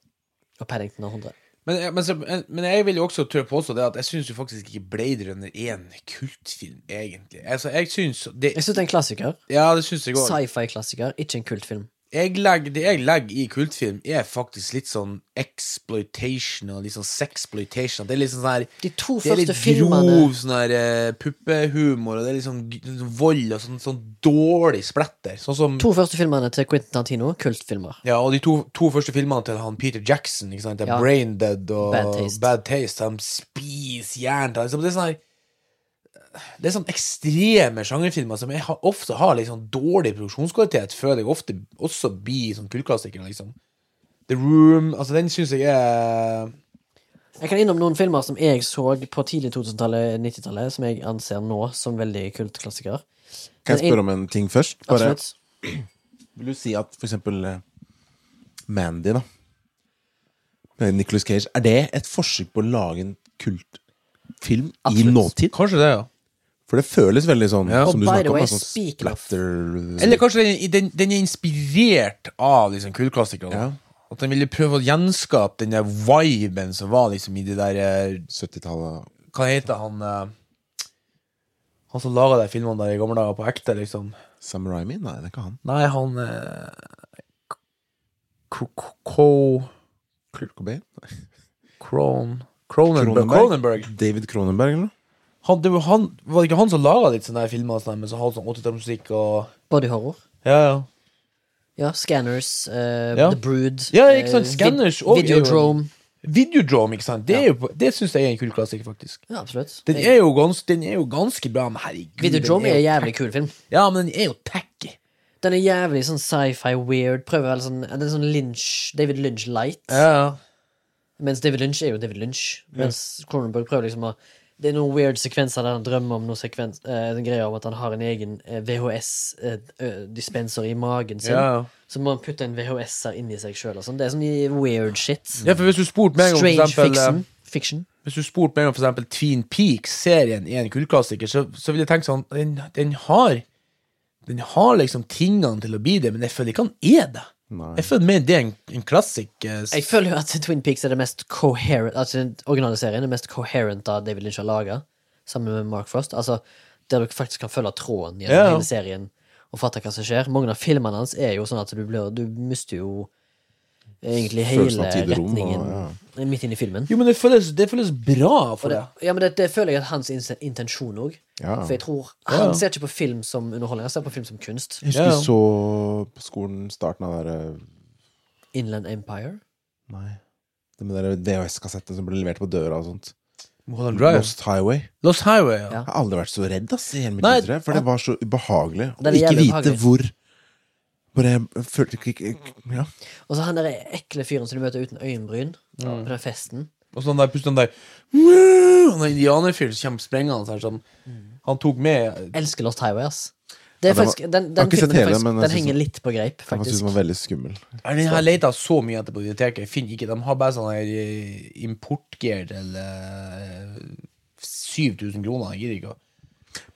Og Paddington har 100. Men, men, så, men, jeg vil jo også tørre påstå det at jeg syns faktisk ikke Blade Runner er en kultfilm, egentlig. Altså, jeg syns det, Jeg syns det er en klassiker. Ja, det syns jeg òg. Sci-fi-klassiker, ikke en kultfilm. Jeg legger, Det jeg legger i kultfilm, er faktisk litt sånn exploitation og litt sånn sexploitation. Det er litt sånn her De to første Det er litt filmene grov sånn her eh, puppehumor, og det er litt sånn, g- sånn vold og sånn, sånn dårlig splatter. Sånn som To første filmene til Quentin Tarantino, kultfilmer. Ja, og de to, to første filmene til han Peter Jackson, ikke sant? Det er Ja. Brain Dead og Bad Taste. Bad Taste. De spiser hjernen til liksom, Det er sånn her Det er sånn ekstreme sjangerfilmer som jeg har, ofte har sånn dårlig produksjonskvalitet, før jeg ofte også blir sånn kultklassikere, liksom. The Room Altså, den syns jeg er Jeg kan innom noen filmer som jeg så på tidlig 2000-tallet, 90-tallet, som jeg anser nå som veldig kultklassikere. Kan jeg spørre om en ting først? Bare, Absolutt. vil du si at for eksempel eh, Mandy, da Nicholas Cage, er det et forsøk på å lage en kultfilm i nåtid? Kanskje det, ja. For det føles veldig sånn Ja. som du snakker om. Sånn splatter Eller kanskje den, den, den er inspirert av liksom kultklassikere. Ja. At den ville prøve å gjenskape den der viben som var liksom i det der eh, 70-tallet Hva heter han eh, Han som laga de filmene der i gamle dager på ekte, liksom? Sam Raimi? Nei, det er ikke han. Nei, han eh, K- K- K- Kurt Cobain? Cronenberg. David Cronenberg, eller noe? Han, det var, han, var det ikke han som laga litt sånne her filmer sånn, her med hadde sånn 80-tallsmusikk og Body horror. Ja, ja. Ja, Scanners, eh, Ja. The Brood Ja, ikke sant, eh, Scanners og- Videodrome. Videodrome, ikke sant? Det, er jo det syns jeg er en kul klassiker, faktisk. Ja, absolutt. Den er jo ganske, den er jo ganske bra, men herregud Videodrome den er en jævlig kul film. Ja, men den er jo tacky. Den er jævlig sånn sci-fi weird. Prøver vel sånn Det er sånn Lynch David Lynch light. Ja, Mens David Lynch er jo David Lynch. Mens Cronenberg prøver liksom å Det er noen weird sekvenser der han drømmer om noe sekvens eh, en greie om at han har en egen eh, VHS-dispenser i magen sin. ja. Så må han putte en VHS-er inni seg sjøl. Sånn. Det er sånn weird shit. ja, for hvis du spurte meg om for Strange eksempel eh, fiction. fiction. Hvis du spurte meg om for eksempel Twin Peaks-serien i en kultklassiker, så, så vil jeg tenke sånn den, den har Den har liksom tingene til å bli det, men jeg føler ikke han er det. Nei. Jeg føler med det er en, en klassik eh, s- Jeg føler jo at Twin Peaks er det mest coherent Altså den originale serien er mest coherent av David Lynch har laga, sammen med Mark Frost. Altså Der du faktisk kan følge tråden gjennom Ja. hele serien og fatte hva som skjer. Mange av filmene hans er jo sånn at du, blir, du mister jo egentlig hele tid og rom, retningen midt inn i filmen. Jo, men det føles, det føles bra for det, det. ja, men det, det føler jeg at hans intensjon òg. Ja. For jeg tror Ja. Han ser ikke på film som underholdning, han ser på film som kunst. Jeg husker Ja. vi så på skolen starten av det der Inland Empire. Nei. Det med de VHS-kassetten som ble levert på døra og sånt. Mulholland Drive. Lost Highway. Lost Highway, ja. Ja. Jeg har aldri vært så redd ass, i hele mitt liv, for det var så ubehagelig å ikke vite ubehagelig. hvor Bare det følte ikke ikke- Ja. Og så han der ekle fyren som du møter uten øyenbryn på den festen. Og så den der plutselig den der Han er indianerfyr, som kommer sprengende her, Sånn. han tok med Elsker Lost Highway, ass. Det er Ja, den var- faktisk, den, Jeg har den ikke sett filmen er hele, faktisk, men jeg den synes henger den- litt på greip, Jeg synes den var veldig skummel. Er Den her jeg så mye etter på biblioteket. Jeg finner ikke De har bare sånn her eh, importgear til eh, 7000 kroner. Jeg gidder ikke. å-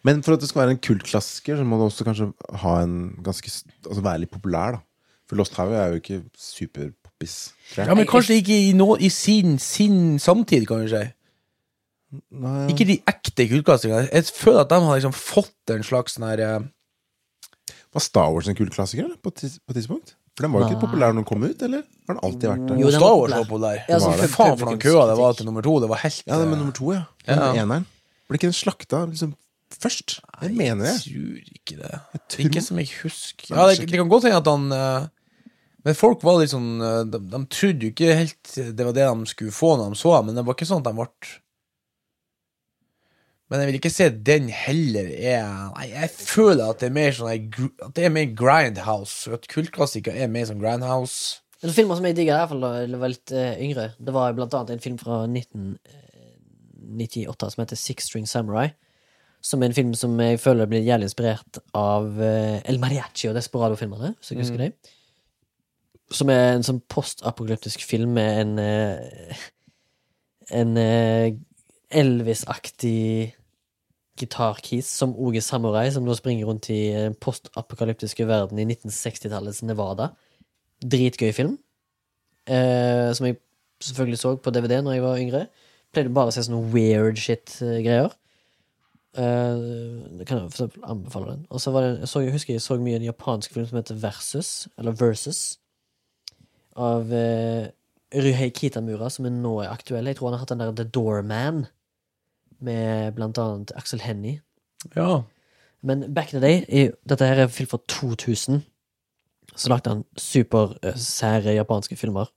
Men for at det skal være en kultklassiker, så må det også kanskje ha en ganske Altså være litt populær, da. For Lost Highway er jo ikke superpoppis, tror Ja. Men kanskje ikke i, nå, i sin, sin samtid, kan vi si. Nei, Ikke de ekte kultklassikerne. Jeg føler at de har liksom fått en slags sånn her eh, Var Star Wars en kultklassiker, eller? På et på et tidspunkt? For den var jo ikke Nei. populær når den kom ut, eller? Har den alltid vært der? Jo, den Star var Wars populær. var populær. Ja, sånn Fy pub- faen for noen køer det var til nummer to. Det var helt Ja, det med eh, nummer to, ja. Ja. Den eneren. Ble ikke den slakta liksom først? Jeg mener Jeg Jeg tror ikke det. tror- Ikke som jeg husker. Ja, det, det kan godt hende at han eh, Men folk var litt sånn eh, de, de trodde jo ikke helt det var det de skulle få når de så ham, men det var ikke sånn at de ble Men jeg vil ikke si at den heller er Nei, jeg føler at det er mer sånn At det er mer Grindhouse. At kultklassiker er mer sånn Grindhouse. En film som jeg digga, i hvert fall da jeg var litt eh, yngre, det var blant annet en film fra 1998 som heter Six String Samurai. Som er en film som jeg føler blir jævlig inspirert av eh, El Mariachi og Desperado-filmene. Hvis jeg husker det. Som er en sånn postapokalyptisk film med en eh, En eh, Elvis-aktig gitarkeys som òg er samurai, som da springer rundt i postapokalyptiske verden i 1960-tallets Nevada. Dritgøy film. Eh, som jeg selvfølgelig så på DVD når jeg var yngre. Pleide bare å se sånne weird shit-greier. Eh, det kan jeg for eksempel anbefale den. Og så var det, jeg, så, jeg husker jeg så mye en japansk film som heter Versus, eller Versus, av uh, Ryhei Kitamura, som er nå er aktuell. Jeg tror han har hatt den der The Doorman, med blant annet Axel Hennie. Ja. Men back in the day, i, dette her er film fra 2000, så lagde han supersære japanske filmer.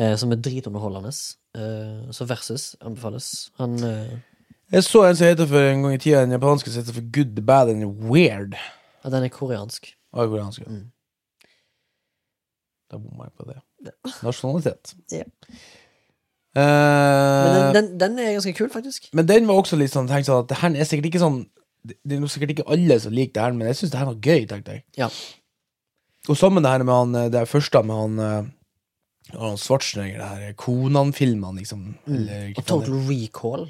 uh, som er dritunderholdende. Uh, så Versus anbefales. Han eh, Jeg så en som heter for en gang i tida, en japansk som heter for Good, Bad and Weird. Ja, den er koreansk. Av koreansk. Mm. Da bomma jeg på det. Nasjonalitet. Ja. Eh, Men den, den, den er ganske kul, faktisk. Men den var også litt sånn tenkt sånn at det her er sikkert ikke sånn Det det er nok sikkert ikke alle som liker det her, men jeg syns det her var gøy, tenkte jeg. Ja. Og sammen det her med han eh, det første med han eh, han Schwarzenegger, det her Konan-filmene, liksom. Eller, Mm. Og Total Recall.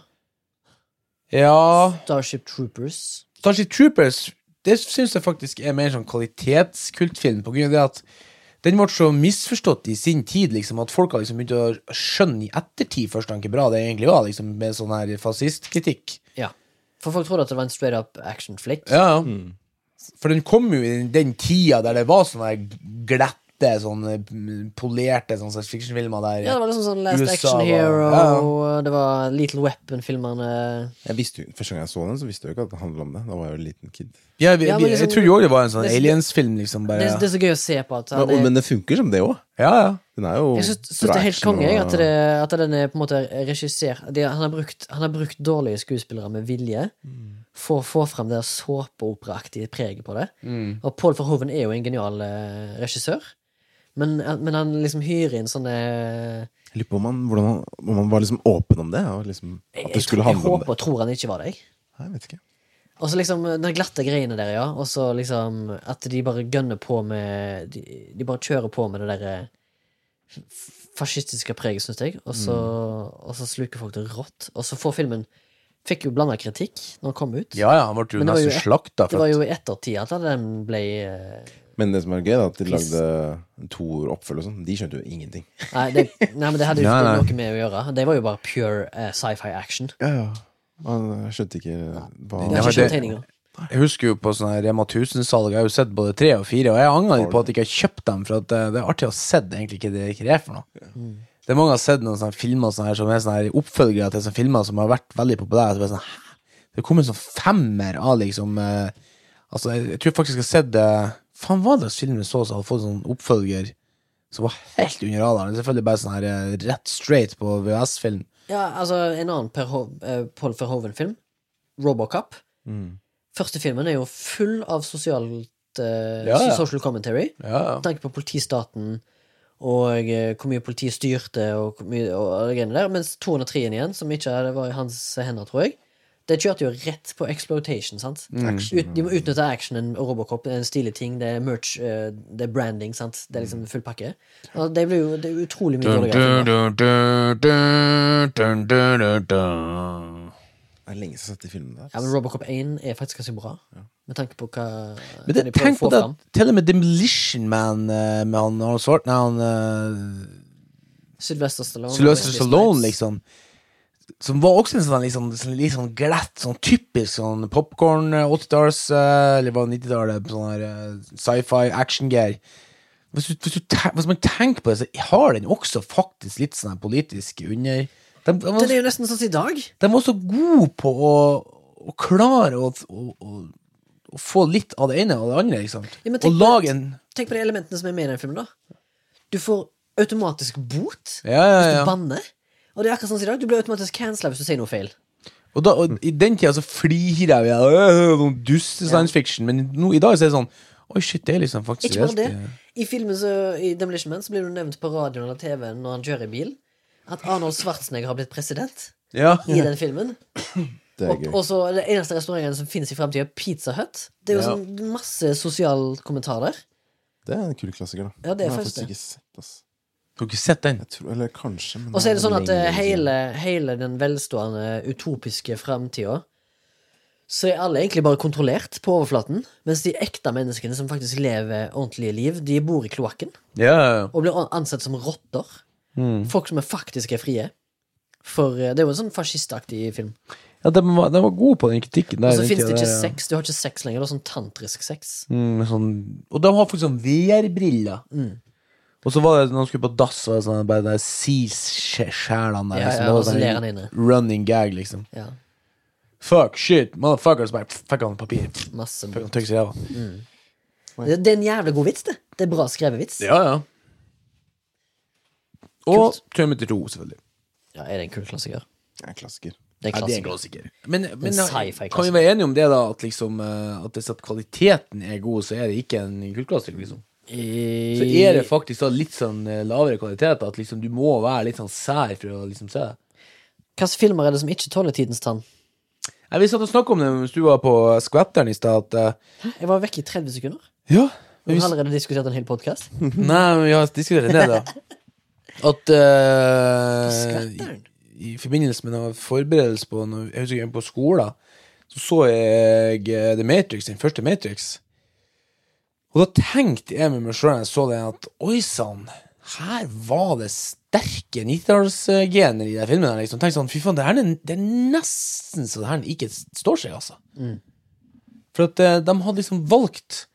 Ja Starship Troopers. Starship Troopers Det syns jeg faktisk er mer sånn kvalitetskultfilm, på grunn av det at den ble så misforstått i sin tid, liksom, at folk har liksom begynt å skjønne i ettertid først hvor bra det egentlig var, liksom, med sånn her fascistkritikk. Ja. For folk trodde at det var en straight up action flick. Ja, For den kom jo i den tida der det var sånne glette, sånn polerte sånn science fiction-filmer der. Ja, det var liksom sånn Last USA Action var- Hero, ja. og det var Little Weapon-filmerne. Jeg visste jo, Første gang jeg så den, så visste jeg jo ikke at det handlet om det. Da var jeg jo en liten kid. Ja, vi, Ja, liksom- jeg tror jo det var en sånn aliens-film, liksom. Bare, Det, det er så gøy å se på at Men, er, men det funker som det òg. ja, ja. Den er jo Jeg syns syns det er helt konge og- at, det, at den er på en måte regissert de, han, har brukt, han har brukt dårlige skuespillere med vilje for å få fram det såpeoperaaktige preget på det. Og Paul Verhoeven er jo en genial eh, regissør, men, men han liksom hyrer inn sånne Jeg lurer på om han, hvordan han, om han var liksom åpen om det. Og liksom, at jeg, det skulle handle jeg det. Jeg håper og tror han ikke var det. jeg. Nei, jeg vet ikke. Og så liksom den glatte greiene der, ja. Og så liksom at de bare gønner på med De, de bare kjører på med det derre fascistiske preget, syns jeg. Og så, og så sluker folk det rått. Og så får filmen Fikk jo blanda kritikk når den kom ut. ja, ja, han ble jo nesten slakta. Det var jo i ettertid at den ble eh, Men det som er gøy, er at de Piss. lagde to ord oppfølge og sånn, de skjønte jo ingenting. Nei, det, nei men det hadde jo ikke nei. noe med å gjøre. Det var jo bare pure eh, sci-fi action. Ja, ja. Man skjønte ikke hva Det har ikke skjønt tegninger. Jeg husker jo på sånne her Rema 1000-salg, jeg har jo sett både tre og fire, og jeg angrer litt på at jeg ikke har kjøpt dem, for at det, det er artig å ha sett egentlig ikke det ikke det er for noe. Det er mange som har sett noen sånne filmer sånne her, som er sånne her oppfølgere til sånne filmer som har vært veldig populære. Så bare sånn, hæ? Det kommer en sånn femmer av liksom eh, Altså, jeg, jeg tror faktisk jeg har sett uh, Faen, hva det filmen så som hadde fått sånn oppfølger som var helt under radaren? Selvfølgelig bare sånn her eh, rett straight på VHS-film. Ja, altså, en annen per Ho eh, Paul Verhoeven-film, Robocop. Første filmen er jo full av sosialt eh, Ja, ja. social commentary. Ja, ja. Med tanke på politistaten og eh, hvor mye politiet styrte, og hvor mye og, det greiene der. Mens 203 igjen, som ikke det var i hans hender, tror jeg, det kjørte jo rett på exploitation. sant? Ut, de må utnytte actionen Robocop. Det er en stilig ting. Det er merch, eh, det er branding. sant? Det er liksom full pakke. Og det blir jo det er utrolig mye dårligere. Det er lenge siden jeg har sett de filmene der. Ja, men Robocop 1 er faktisk ganske bra, med tanke på hva Men det, de prøver tenk å få på det, fram. til og med Demolition Man eh, med han Arnold Svart Nei, han eh, Sylvester Stallone. Sylvester Stallone, liksom. Som var også en sånn liksom, sånn, litt sånn glatt, sånn typisk sånn popkorn 80-talls, eh, eller var det 90-tallet, sånn her eh, sci-fi action-gear. Hvis, hvis, hvis man tenker på det, så har den også faktisk litt sånn politisk under de, de, Den er jo nesten sånn som i dag. de var så gode på å, å klare å, å, å, få litt av det ene og det andre, sant? Ja, og lage en Tenk på de elementene som er med i den filmen. da Du får automatisk bot Ja, ja, hvis du banner. Og det er akkurat sånn som i dag. Du blir automatisk cancela hvis du sier noe feil. Og, da, og i den tida så flirer jeg av noen dust duste science fiction, men nå, i dag så er det sånn Oi, shit, det er liksom faktisk Ikke bare det. I filmen så, i Demolition Man så blir det nevnt på radioen eller TV-en når han kjører i bil, at Arnold Schwarzenegger har blitt president Ja. i den filmen. Det er Og, gøy. og så det eneste restauranten som finnes i framtida, Pizza Hut. Det er jo Ja. sånn masse sosial kommentar der. Det er en kul klassiker, da. Ja, det er faktisk det. ikke sett, ass. Har ikke sett den? Jeg tror, eller kanskje, men Og så er det sånn at eh, hele, hele den velstående, utopiske framtida så er alle egentlig bare kontrollert på overflaten, mens de ekte menneskene som faktisk lever ordentlige liv, de bor i kloakken Ja, ja, ja. og blir ansett som rotter. Mm. Folk som er faktisk er frie. For eh, det er jo en sånn fascistaktig film. Ja, de, var, den var god på den kritikken der. Og så den fins det ikke der, ja. sex. Du har ikke sex lenger. Det er sånn tantrisk sex. Mm, sånn, og de har faktisk sånn VR-briller. Mm. Og så var det når han skulle på dass, var det sånn bare der seas-sjælene der. Ja, liksom. ja, Det var sånn. Running gag, liksom. Ja, Fuck, shit, motherfuckers. Bare fikk han papir. masse Fikk han seg i Mm. det, det er en jævlig god vits, det. Det er bra skrevet vits. Ja, ja. Og Kult. Terminator 2, selvfølgelig. Ja, er det en kul klassiker? Det er en klassiker. Det er Ja, det er en klassiker. klassiker. Men, men ja, sci-fi kan vi være enige om det, da? At liksom eh, At hvis at kvaliteten er god, så er det ikke en kultklassiker, liksom? Så er det faktisk da litt sånn eh, lavere kvalitet, at liksom du må være litt sånn sær for å liksom se det. Hvilke filmer er det som ikke tåler tidens tann? Jeg Vi satt og snakke om det mens du var på Skvetteren i stad, eh, Jeg var vekk i 30 sekunder. Ja. Vi har allerede diskutert en hel podkast. Nei, men vi har diskutert det, da. At uh, i, I forbindelse med noe forberedelse på noe, Jeg husker jeg på skolen, så så jeg eh, The Matrix, den første Matrix. Og da tenkte jeg med meg sjøl når jeg så det, at oi sann, her var det sterke 90-tallsgener i den filmen. her, Liksom. Tenkte sånn, fy faen, det, her, er- det er nesten så det her ikke står seg, altså. For at eh, de hadde liksom valgt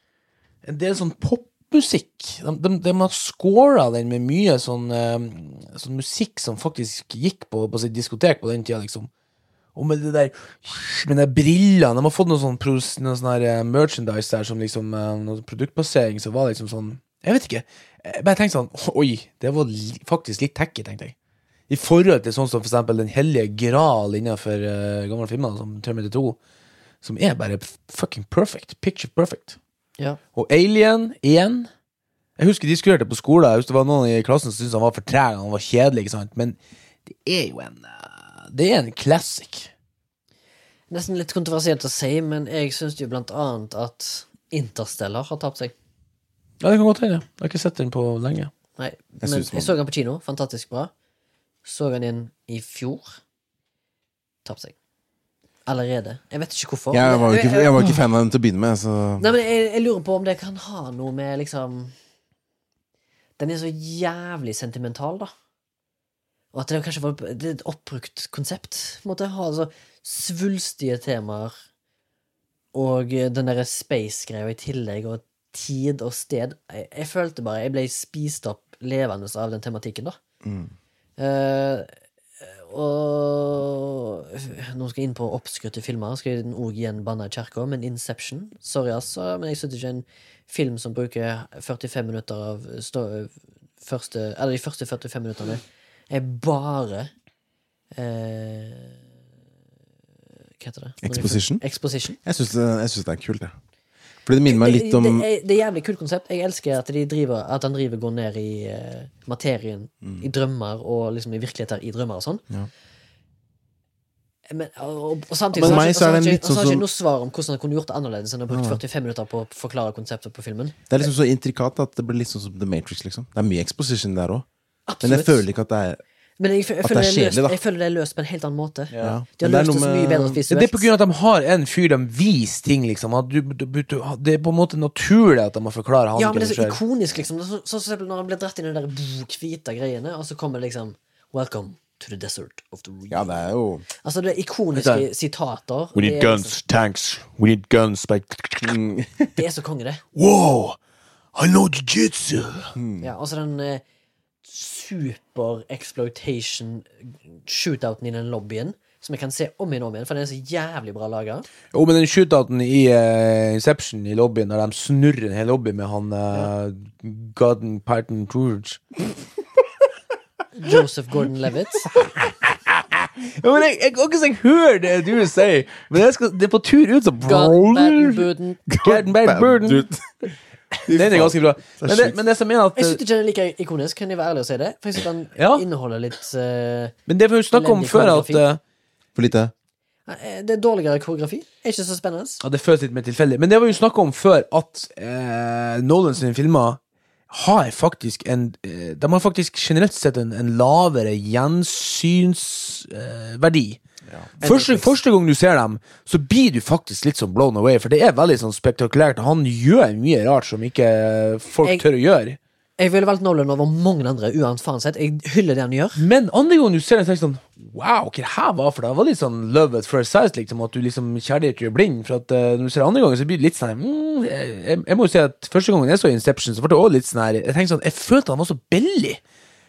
en del sånn popmusikk. De, de, de har scora den med mye sånn, eh, sånn musikk som faktisk gikk på, på sitt diskotek på den tida, liksom. Og med det der Med de brillene De har fått noe sånn, noe sånn her eh, merchandise der som liksom eh, Noe produktplassering som var liksom sånn Jeg vet ikke. Jeg bare tenkte sånn Oi, det var faktisk litt tacky, tenkte jeg. I forhold til sånn som for eksempel Den hellige gral innenfor uh, gamle filmer, som Terminator 2, som er bare fucking perfect. Picture perfect. Ja. Og Alien 1 Jeg husker de diskuterte på skolen. Jeg husker det var noen i klassen som syntes han var for treg, han var kjedelig, ikke sant. Men det er jo en eh, Det er en classic. Nesten litt kontroversielt å si, men jeg syns jo blant annet at Interstellar har tapt seg. Ja, det kan godt hende. Jeg har ikke sett den på lenge. Nei, Jeg men jeg så den på kino. Fantastisk bra. Så den igjen i fjor. Tapt seg. Allerede. Jeg vet ikke hvorfor. Jeg var jo ikke, Jeg- jeg var ikke fan av den til å begynne med, så Nei, men jeg, jeg lurer på om det kan ha noe med liksom Den er så jævlig sentimental, da. Og at det kanskje var et oppbrukt konsept. På en måte. Ha altså svulstige temaer og eh, den derre space-greia i tillegg, og tid og sted. Jeg, jeg følte bare jeg ble spist opp levende av den tematikken, da. Eh, og Nå skal jeg inn på oppskrytte filmer. Skal jeg òg igjen banne i kirka, men Inception Sorry, altså, men jeg støtter ikke en film som bruker 45 minutter av stå, første, Eller de første 45 minuttene er bare eh, Hva heter det? Exposition? Exposition. jeg syns det, jeg synes det er kult, det. Fordi det minner meg litt om det, er, det er jævlig kult konsept. Jeg elsker at, de driver, at han driver går ned i uh, materien, i drømmer og liksom i virkeligheter i drømmer og sånn. Ja. Men, og, og, og samtidig Men så har han ikke- er sånn ikke noe svar om hvordan han kunne gjort det annerledes enn å bruke 45 minutter på å forklare konseptet på filmen. Det er liksom så intrikat at det blir litt sånn som The Matrix, liksom. Det er mye exposition der òg. Men jeg føler ikke at det er Men jeg, jeg, føler det er det løst, kjedelig, da. jeg føler det er løst på en helt annen måte. ja. De har det løst det så mye bedre visuelt. det er på grunn av at de har en fyr de viser ting, liksom. At du, du, du, det er på en måte naturlig at de må forklare handlingen. Ja, men det er så ikonisk, liksom. Sånn som så, når han blir dratt inn i de der hvite greiene, og så kommer liksom Welcome to the desert of the real. Ja, det er jo Altså, det er ikoniske er- sitater. We need guns, guns, tanks, we need guns mm, Liksom, det er så konge, det. Wow! I know jiu-jitsu! Ja, altså den eh, super-exploitation shootouten i den lobbyen, som jeg kan se om igjen og om igjen, for den er så jævlig bra laga. Jo, men den shootouten i uh, Inception i lobbyen, der de snurrer en hel lobby med han uh, Gordon Parton Truge Joseph Gordon-Levitt. Ja, men jeg, jeg kan ikke si hør det du sier, men jeg skal, det er på tur ut så Gordon Baden-Buden. Gordon Burden. Den er ganske bra. Men det, men det som er at Jeg syns ikke den er like ikonisk, kan jeg være ærlig og si det. For jeg synes den Ja. inneholder litt uh, Men det vi snakket om før, at eh, For lite. eh, Det er dårligere koreografi. Er ikke så spennende. Ja, det føles litt mer tilfeldig. Men det var jo snakk om før, at uh, Nolan sine filmer har faktisk en eh, De har faktisk generelt sett en, en lavere gjensynsverdi. Første, første gang du ser dem, så blir du faktisk litt sånn blown away, for det er veldig sånn spektakulært. Han gjør mye rart som ikke folk Jeg- tør å gjøre. Jeg ville valgt Nolan over mange andre, uansett. Jeg hyller det han gjør. Men andre gang du ser den, tenker du sånn Wow, hva det her var for det? Det var litt sånn love at first sight, liksom. At du liksom kjærlighet gjør blind. For at uh, når du ser det andre gangen, så blir det litt sånn mm, jeg, jeg, må jo si at første gangen jeg så Inception, så ble det også litt sånn her Jeg tenkte sånn, jeg følte han var så billig.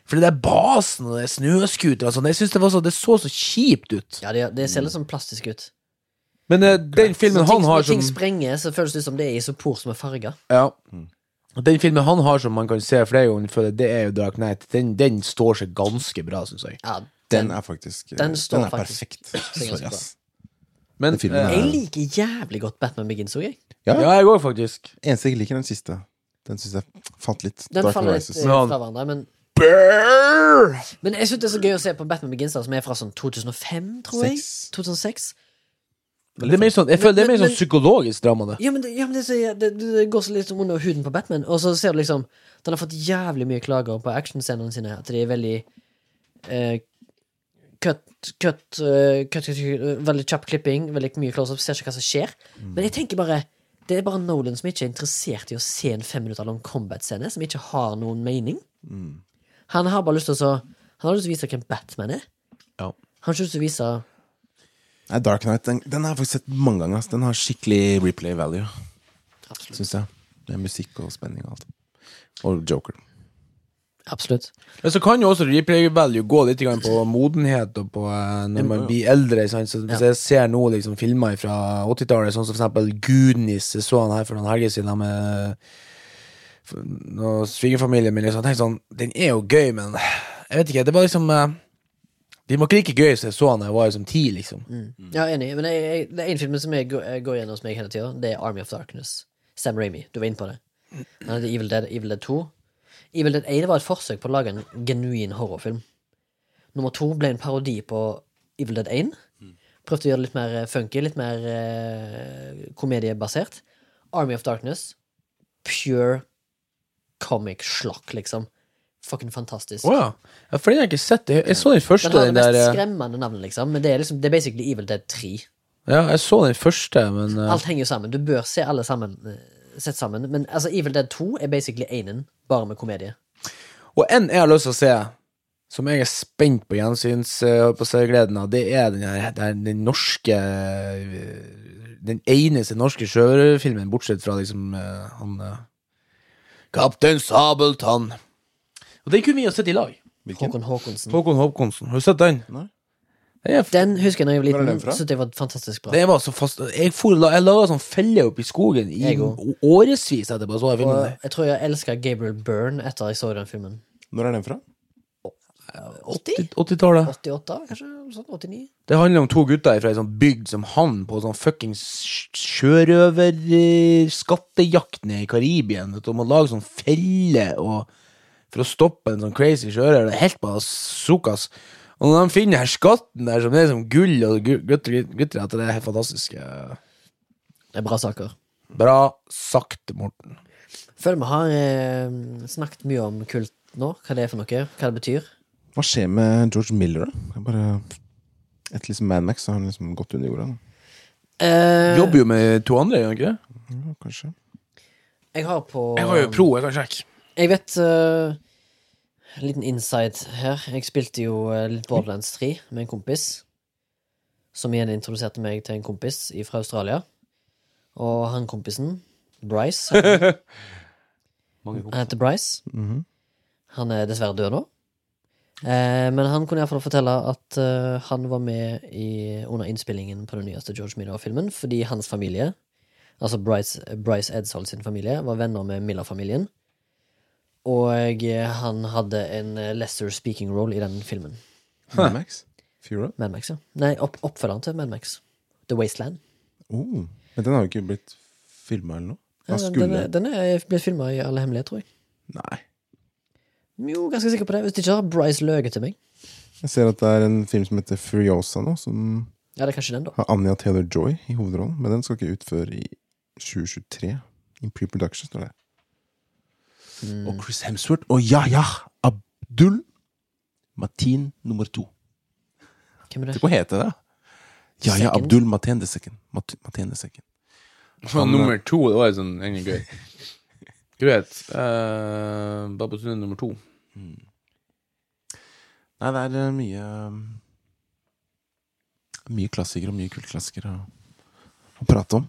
For det der basen og det snøscooter og sånn, jeg synes det, var så, det så så kjipt ut. Ja, Det, det ser litt sånn plastisk ut. Men eh, den filmen ting, han har når ting sprenger, så føles det ut som det er isopor som er farga. Ja. Og Den filmen han har som man kan se flere ganger, føler det er jo Dark Knight. Den, den står seg ganske bra, syns jeg. Ja, Den er faktisk Den står den er faktisk- perfekt. er ganske Sorry, bra. ass. Men Den filmen eh, er- Jeg liker jævlig godt Batman Begins òg, jeg. Ja, Ja, jeg òg, faktisk. Eneste jeg ikke liker, den siste. Den syns jeg falt litt. Den Dark faller litt Rises. eh, Ja. fra hverandre. Men, Brrr! men jeg syns det er så gøy å se på Batman Begins, som er fra sånn 2005, tror jeg. 2006. Det er mer sånn, jeg føler det er mer sånn psykologisk drama. det Ja, men, det, ja, men det, det, det går så litt under huden på Batman. Og så ser du liksom Den har fått jævlig mye klager på actionscenene sine. At de er veldig eh, cut, cut, uh, cut, cut, cut Veldig kjapp klipping, veldig mye close-up. Ser ikke hva som skjer. Men jeg tenker bare det er bare Nolan som ikke er interessert i å se en fem minutter lang combat-scene, som ikke har noen mening. Han har bare lyst til å så, Han har lyst til å vise hvem Batman er. Ja. Han har ikke lyst til å vise Nei, Dark Knight den, den har jeg faktisk sett mange ganger. ass. Den har skikkelig replay value, Absolutt. syns jeg. Med musikk og spenning og alt. Og Joker. Absolutt. Men så kan jo også replay value gå litt grann på modenhet og på eh, når man blir eldre. Sant? Så hvis Ja. jeg ser nå liksom filmer fra 80-tallet, sånn som for eksempel Goonies, jeg så han her for noen helger siden med noe svigerfamilien min. Liksom. Jeg tenkte sånn, Den er jo gøy, men jeg vet ikke. Det var liksom eh, De var ikke like gøy som jeg så da jeg var liksom ti, liksom. Ja, enig. Men jeg, jeg, det er en film som jeg går, jeg går gjennom hos meg hele tida. Det er Army of Darkness. Sam Ramy. Du var inne på det. Han heter Evil Dead, Evil Dead 2. Evil Dead 1 var et forsøk på å lage en genuin horrorfilm. Nummer to ble en parodi på Evil Dead 1. Prøvde å gjøre det litt mer eh, funky, litt mer eh, komediebasert. Army of Darkness. Pure comic slakk, liksom. Fucking fantastisk. Å ja. ja. For den har jeg ikke sett. Jeg, jeg så den første, Den har den det mest eh, skremmende navnet, liksom. Men det er, liksom, det er basically Evil Dead 3. Ja, jeg så den første, men uh... Alt henger jo sammen. Du bør se alle sammen eh, sett sammen. Men altså, Evil Dead 2 er basically einen, bare med komedie. Og en jeg har lyst til å se, som jeg er spent på gjensyns på gleden av, det er den, her, er den norske Den eneste norske sjørøverfilmen, bortsett fra liksom han Kaptein Sabeltann. Og den kunne vi ha sett i lag. Håkon Håkonsen. Håkon Håkonsen. Har du sett den? Nei. Den, er, Den husker jeg da jeg var liten. den det var fantastisk bra. Det var så fast Jeg, for, jeg laga sånn felle opp i skogen i Jeg årevis etterpå. Så jeg filmen Og jeg tror jeg elska Gabriel Byrne etter jeg så den filmen. Når er den fra? 80? 80-tallet. 88, kanskje? Sånn 89? Det handler om to gutter fra ei sånn bygd som han på sånn fuckings sjørøverskattejakt nede i Karibien. Vet du, om å lage sånn felle og, for å stoppe en sånn crazy sjørøver. Det er helt bare sukas. Og når de finner her skatten der som er som gull og gutter, gutter at det er helt fantastisk. Det er bra saker. Bra sagt, Morten. Føler vi har eh, snakket mye om kult nå. Hva det er for noe. Hva det betyr. Hva skjer med George Miller, da? Bare Etter liksom Mad Max så har han liksom gått under jorda. da. Eh, Jobber jo med to andre, gjør han ikke det? Ja, kanskje. jeg har på Jeg har jo pro, jeg kan sjekke. Jeg vet uh, En liten insight her. Jeg spilte jo eh, litt Borderlands 3 med en kompis. Som igjen introduserte meg til en kompis fra Australia. Og han kompisen, Bryce Han han heter Bryce. Mhm. Han er dessverre død nå. Eh, men han kunne iallfall fortelle at eh, han var med i, under innspillingen på den nyeste George Miller-filmen fordi hans familie, altså Bryce, Bryce Edshold sin familie, var venner med Miller-familien. Og eh, han hadde en lesser speaking role i den filmen. Mad Max? Fury? Mad Max, ja. Nei, opp, oppfølgeren til Mad Max. The Wasteland. Oh. Men den har jo ikke blitt filma eller noe? Ja, Han den, skulle den, er, den er blitt filma i all hemmelighet, tror jeg. Nei. Jo, ganske sikker på det. Hvis ikke har Bryce løyet til meg. Jeg ser at det er en film som heter Furiosa nå, som Ja, det er kanskje den, da. har Anja Taylor-Joy i hovedrollen. Men den skal ikke ut før i 2023. In pre-production, står det. Mm. Og Chris Hemsworth og Yahya Abdul Matin nummer to. Hvem er det? Hva heter det? Yahya? Abdul Matin the second. Mat- Matin the second. Han, nummer to, det var jo sånn egentlig gøy. Greit. Uh, Babbatune nummer to. Nei, det er eh, mye Mye klassikere og mye kultklassikere å, å prate om.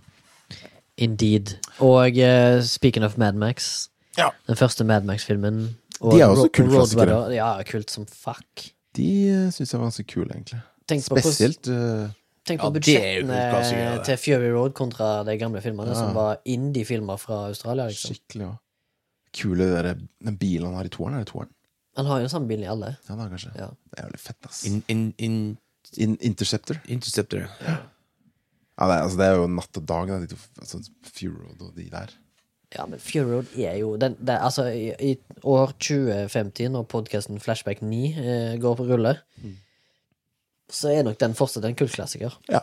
Indeed. Og uh, speaking of Mad Max, Ja. den første Mad Max-filmen De er også kultklassikere. Ja, kult som fuck. De uh, syns jeg var ganske kule, egentlig. Tenk Spesielt uh, tenk på er budsjettene til Fury Road kontra de gamle filmene, Ja. som var indie-filmer fra Australia. liksom skikkelig ja. Kule de der, den bilen han har i toeren. Er det toeren? Han har jo den samme bilen i alle. Ja, da, kanskje. Ja. Det er jævlig fett, ass. In, in, in, In Interceptor. Interceptor. Ja, det, er, altså, det er jo natt og dag, da, de to, altså, Fury Road og de der. Ja, men Fury Road er jo den, det, Altså, i, i år 2050, når podkasten Flashback 9 eh, går på rulle, Mm. så er nok den fortsatt en kultklassiker. Ja.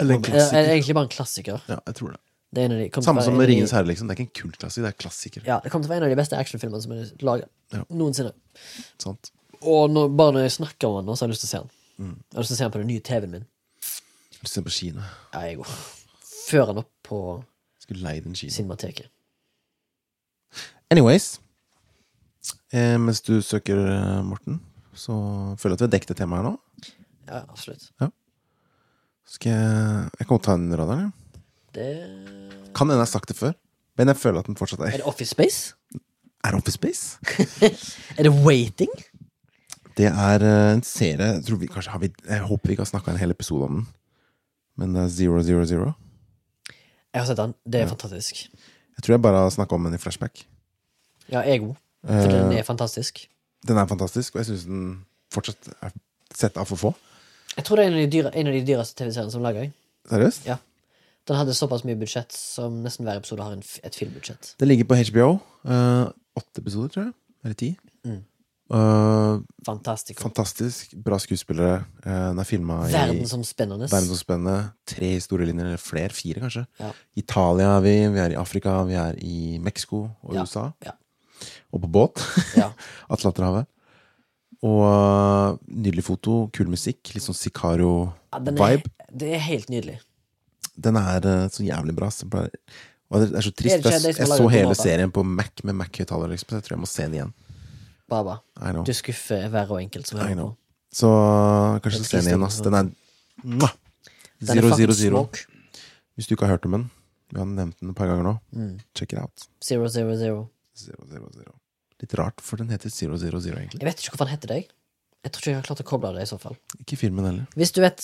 Eller en Eh, klassiker. egentlig bare en klassiker. Ja, jeg tror det. Det de, til å Samme som med Ringens herre, liksom. Det er ikke en kultklassiker, det er klassiker. Ja, det kommer til å være en av de beste actionfilmene som er laget Ja. noensinne. Sant? Og når, bare når jeg snakker om den, nå, så har jeg lyst til å se den. Mm. Jeg har lyst til å se den på den nye TV-en min. Jeg har lyst Du den på kino. Ja, jeg går. Før den opp på Skulle leie den kino. Cinemateket. Anyways. Eh, mens du søker, eh, Morten, så føler jeg at vi har dekket temaet her nå. Ja, absolutt. Skal jeg Jeg kan godt ta en radar, ja. Det Kan hende jeg har sagt det før, men jeg føler at den fortsatt Er er det Office Space? Er Office Space? Er det Waiting? Det er eh, en serie jeg, tror vi, kanskje har vi, jeg håper vi ikke har snakka en hel episode om den. Men det er Zero Zero Zero. Jeg har sett den. Det er Ja. fantastisk. Jeg tror jeg bare har snakka om den i flashback. Ja, jeg òg. For den Eh, er fantastisk. den er fantastisk, og jeg syns den fortsatt er sett av for få. Jeg tror det er en av de, dyre, en av de dyreste TV-seriene som lager. jeg. Seriøst? Ja. Den hadde såpass mye budsjett som nesten hver episode har en, et filmbudsjett. Det ligger på HBO. Uh, åtte episoder, tror jeg. Eller ti. Mm. Eh, Fantastisk. fantastisk. Bra skuespillere. Uh, den er filma i Verdensomspennende. verdensomspennende. Tre historielinjer, eller flere. Fire, kanskje. Ja. Italia er vi, vi er i Afrika, vi er i Mexico og Ja, USA. ja. Og på båt. Ja. Atlanterhavet. Og uh, nydelig foto, kul musikk. Litt sånn Ja, den Sicario-vibe. det er helt nydelig. Den er uh, så jævlig bra. Så bare, og det er så trist. Jeg, jeg så hele serien på Mac med Mac-høyttaler, liksom, så jeg tror jeg må se den igjen. Baba. Du skuffer hver og enkelt som hører på. Så uh, kanskje Det se den igjen, ass. Den er mwah! Er Zero, zero, zero. Hvis du ikke har hørt om den, vi har nevnt den et par ganger nå, Mm. check it out. Zero, zero, zero. Zero, zero, zero. Litt rart, for den heter Zero, zero, zero, egentlig. Jeg vet ikke hvorfor den heter deg. Jeg tror ikke jeg har klart å koble det i så fall. Ikke filmen heller. Hvis du vet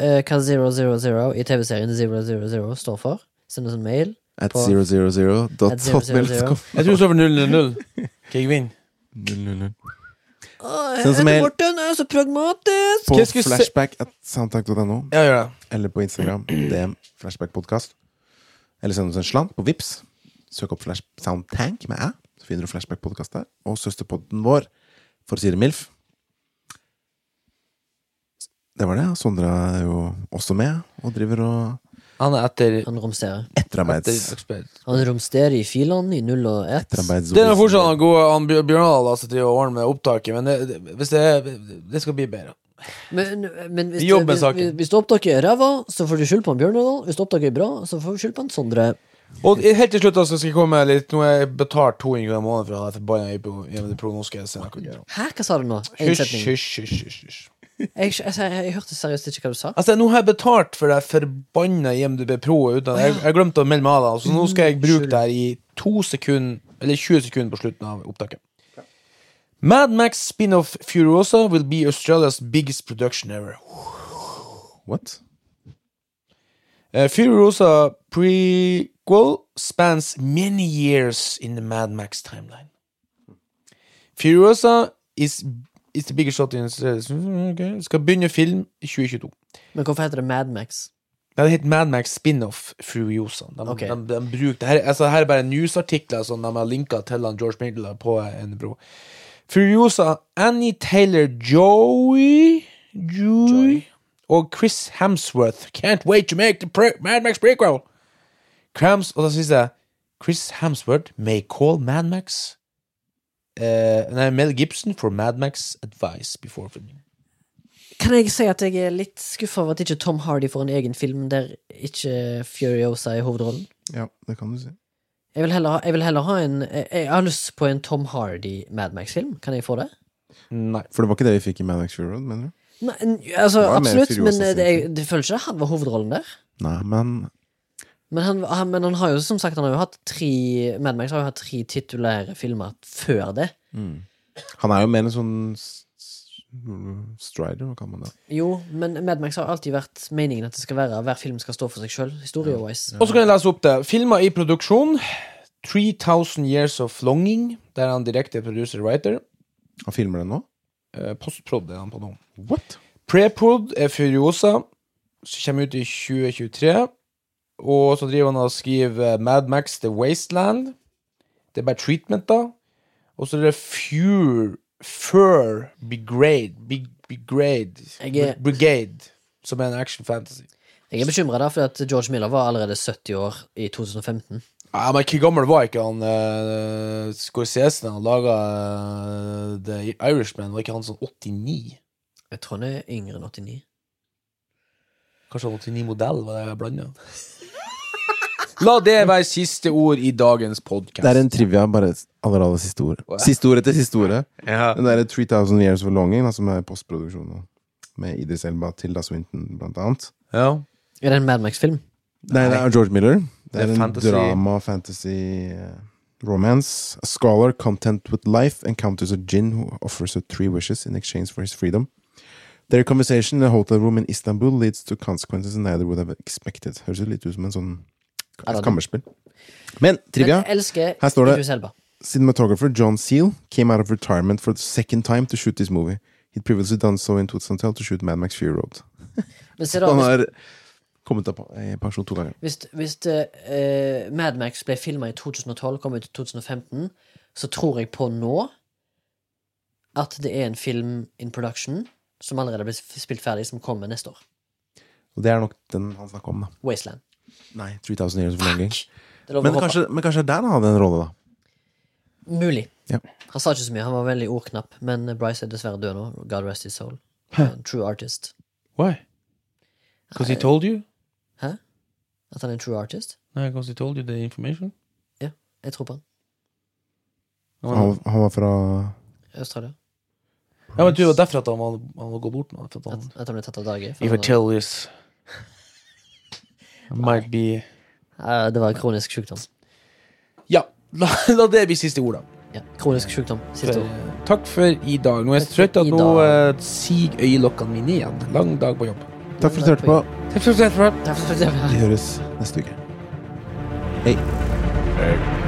eh, hva Zero, zero, zero i TV-serien Zero, zero, zero står for, send oss en mail. At På- zero, zero, zero dot At zero, zero, zero. hotmail.com. Jeg tror det står for 000. Kan jeg vinne? Null, null, null. Å, Send oss en mail. Morten er så pragmatisk! På flashback at soundtank.no, Ja, ja. eller på Instagram, DM flashbackpodkast. Eller send oss en slant på Vips Søk opp Flash Soundtank med æ, så finner du flashbackpodkast der. Og søsterpodden vår, for å si det MILF. Det var det. Sondre er jo også med, og driver og Han er etter, Han romsterer. etterarbeids... Etter, Han romsterer i filene i null og ett. Det er nå fortsatt han gode han Bjør- Bjørnal altså, til å ordne med opptaket, men det, det, hvis det, det skal bli bedre. Men, men hvis, det, hvis, hvis, opptaket er ræva, så får du skyld på en Hvis Hvis opptaket er bra, så får du skyld på Sondre. Og helt til slutt altså, skal jeg komme med litt Nå har jeg betalt 200 kroner i måneden for å ha forbanna IMD Pro. Nå skal jeg se noe å. Hæ, hva sa du nå? Hysj, hysj, hysj. Jeg, altså, jeg, jeg hørte seriøst ikke hva du sa. Altså, nå har jeg betalt for det forbanna IMDb Pro uten Jeg, jeg glemte å melde meg av, da, så nå skal jeg bruke det her i to sekunder Eller 20 sekunder på slutten av opptaket. Mad Max spin-off Furiosa will be Australia's biggest production ever. What? Uh, Furiosa prequel spans many years in the Mad Max timeline. Furiosa is, is the biggest shot in okay. Skal begynne film i 2022. Men hvorfor heter det Mad Max? Det heter Mad Max spin-off Furiosa. De, okay. de, de bruker, det, her, altså, her er bare newsartikler som de har linka til han George Midler på en bro. Furiosa, Annie Taylor Joey Joy. og Chris Hemsworth can't wait to make the Mad Max prequel. Krams, og da sier jeg Chris Hemsworth may call Mad Eh, Nei, Mel Gibson for Mad Max advice before filming. Kan jeg si at jeg er litt skuffa over at ikke Tom Hardy får en egen film der ikke Furiosa er hovedrollen? Ja, det kan du si. Jeg vil heller ha, jeg vil heller ha en jeg, jeg har lyst på en Tom Hardy Mad Max-film. Kan jeg få det? Nei. For det var ikke det vi fikk i Madmax Fury Road, mener du? Nei, altså, absolutt, men eh, det, er- det føles ikke det han var hovedrollen der. Nei, men Men han, han, men han har jo som sagt Han har jo hatt tre Mad Max har jo hatt tre titulære filmer før det. han er jo mer en sånn strider, hva kan man da? Jo, men Mad Max har alltid vært meningen at det skal være hver film skal stå for seg sjøl, historie-wise. Og så kan jeg lese opp det. Filmer i produksjon. 3000 Years of Longing. Der er han direkte producer writer. Han filmer den nå? Eh, Postprod er han på nå. What? Preprod er Furiosa, som kommer ut i 2023. Og så driver han og skriver Mad Max The Wasteland. Det er bare treatment, da. Og så er det Fure Fur Brigade Big, Brigade er- Brigade, som er en action fantasy. Jeg er bekymra for at George Miller var allerede 70 år i 2015. Ja, men Hvor gammel var ikke han uh, Scorsese da han laga The Irishman? Var ikke han sånn 89? Jeg tror han er yngre enn 89. Kanskje 89 modell? Var det jeg blanda? La det være siste ord i dagens podkast. Det er en trivia, bare aller, aller siste ord. Siste ord etter siste ordet. ja. Den derre 3000 Years of Longing, som er postproduksjon med Idris Elba, Tilda Swinton, blant annet. ja. Er det en Mad Max-film? Nei, det er George Miller. Det Det er, er en fantasy. drama, fantasy, eh, romance. A scholar content with life encounters a djinn who offers her three wishes in exchange for his freedom. Their conversation in a hotel room in Istanbul leads to consequences neither would have expected. Høres litt ut som en sånn Ja, et kammerspill. Men trivia. Men elsker Her står det- Cinematographer John Seal came out of retirement for the second time to shoot this movie. He'd previously done so in 2012 to shoot Mad Max Fury Road. Da, Han har kommet av pensjon to ganger. hvis, hvis uh, Mad Max ble filma i 2012, kom ut i 2015, så tror jeg på nå at det er en film in production som allerede ble spilt ferdig, som kommer neste år. Og det er nok den han snakker om, da. Wasteland. Nei, 3000 Years of Longing. Men kanskje, men kanskje der han hadde en rolle, da. Mulig. Ja. Han sa ikke så mye, han var veldig ordknapp, men Bryce er dessverre død nå. God rest his soul. Huh. True artist. Why? Because he told you? Hæ? At han er en true artist? Nei, because he told you the information? Ja, Jeg tror på han. Han, han var fra Australia. Ja, men du, det var derfor at han var, han var gått bort nå. At At, han, at han ble tatt av dage. if I tell this might be Ja, det var kronisk sykdom. Ja, la, la det bli siste ord, da. Ja, kronisk sykdom. Siste ord. eh, takk for i dag. Nå er jeg så Takk for trøtt at i nå uh, siger øyelokkene mine igjen. Lang dag på jobb. Takk for at du hørte på. Takk for at du hørte på. Takk for. Vi høres neste uke. Hei. Hei.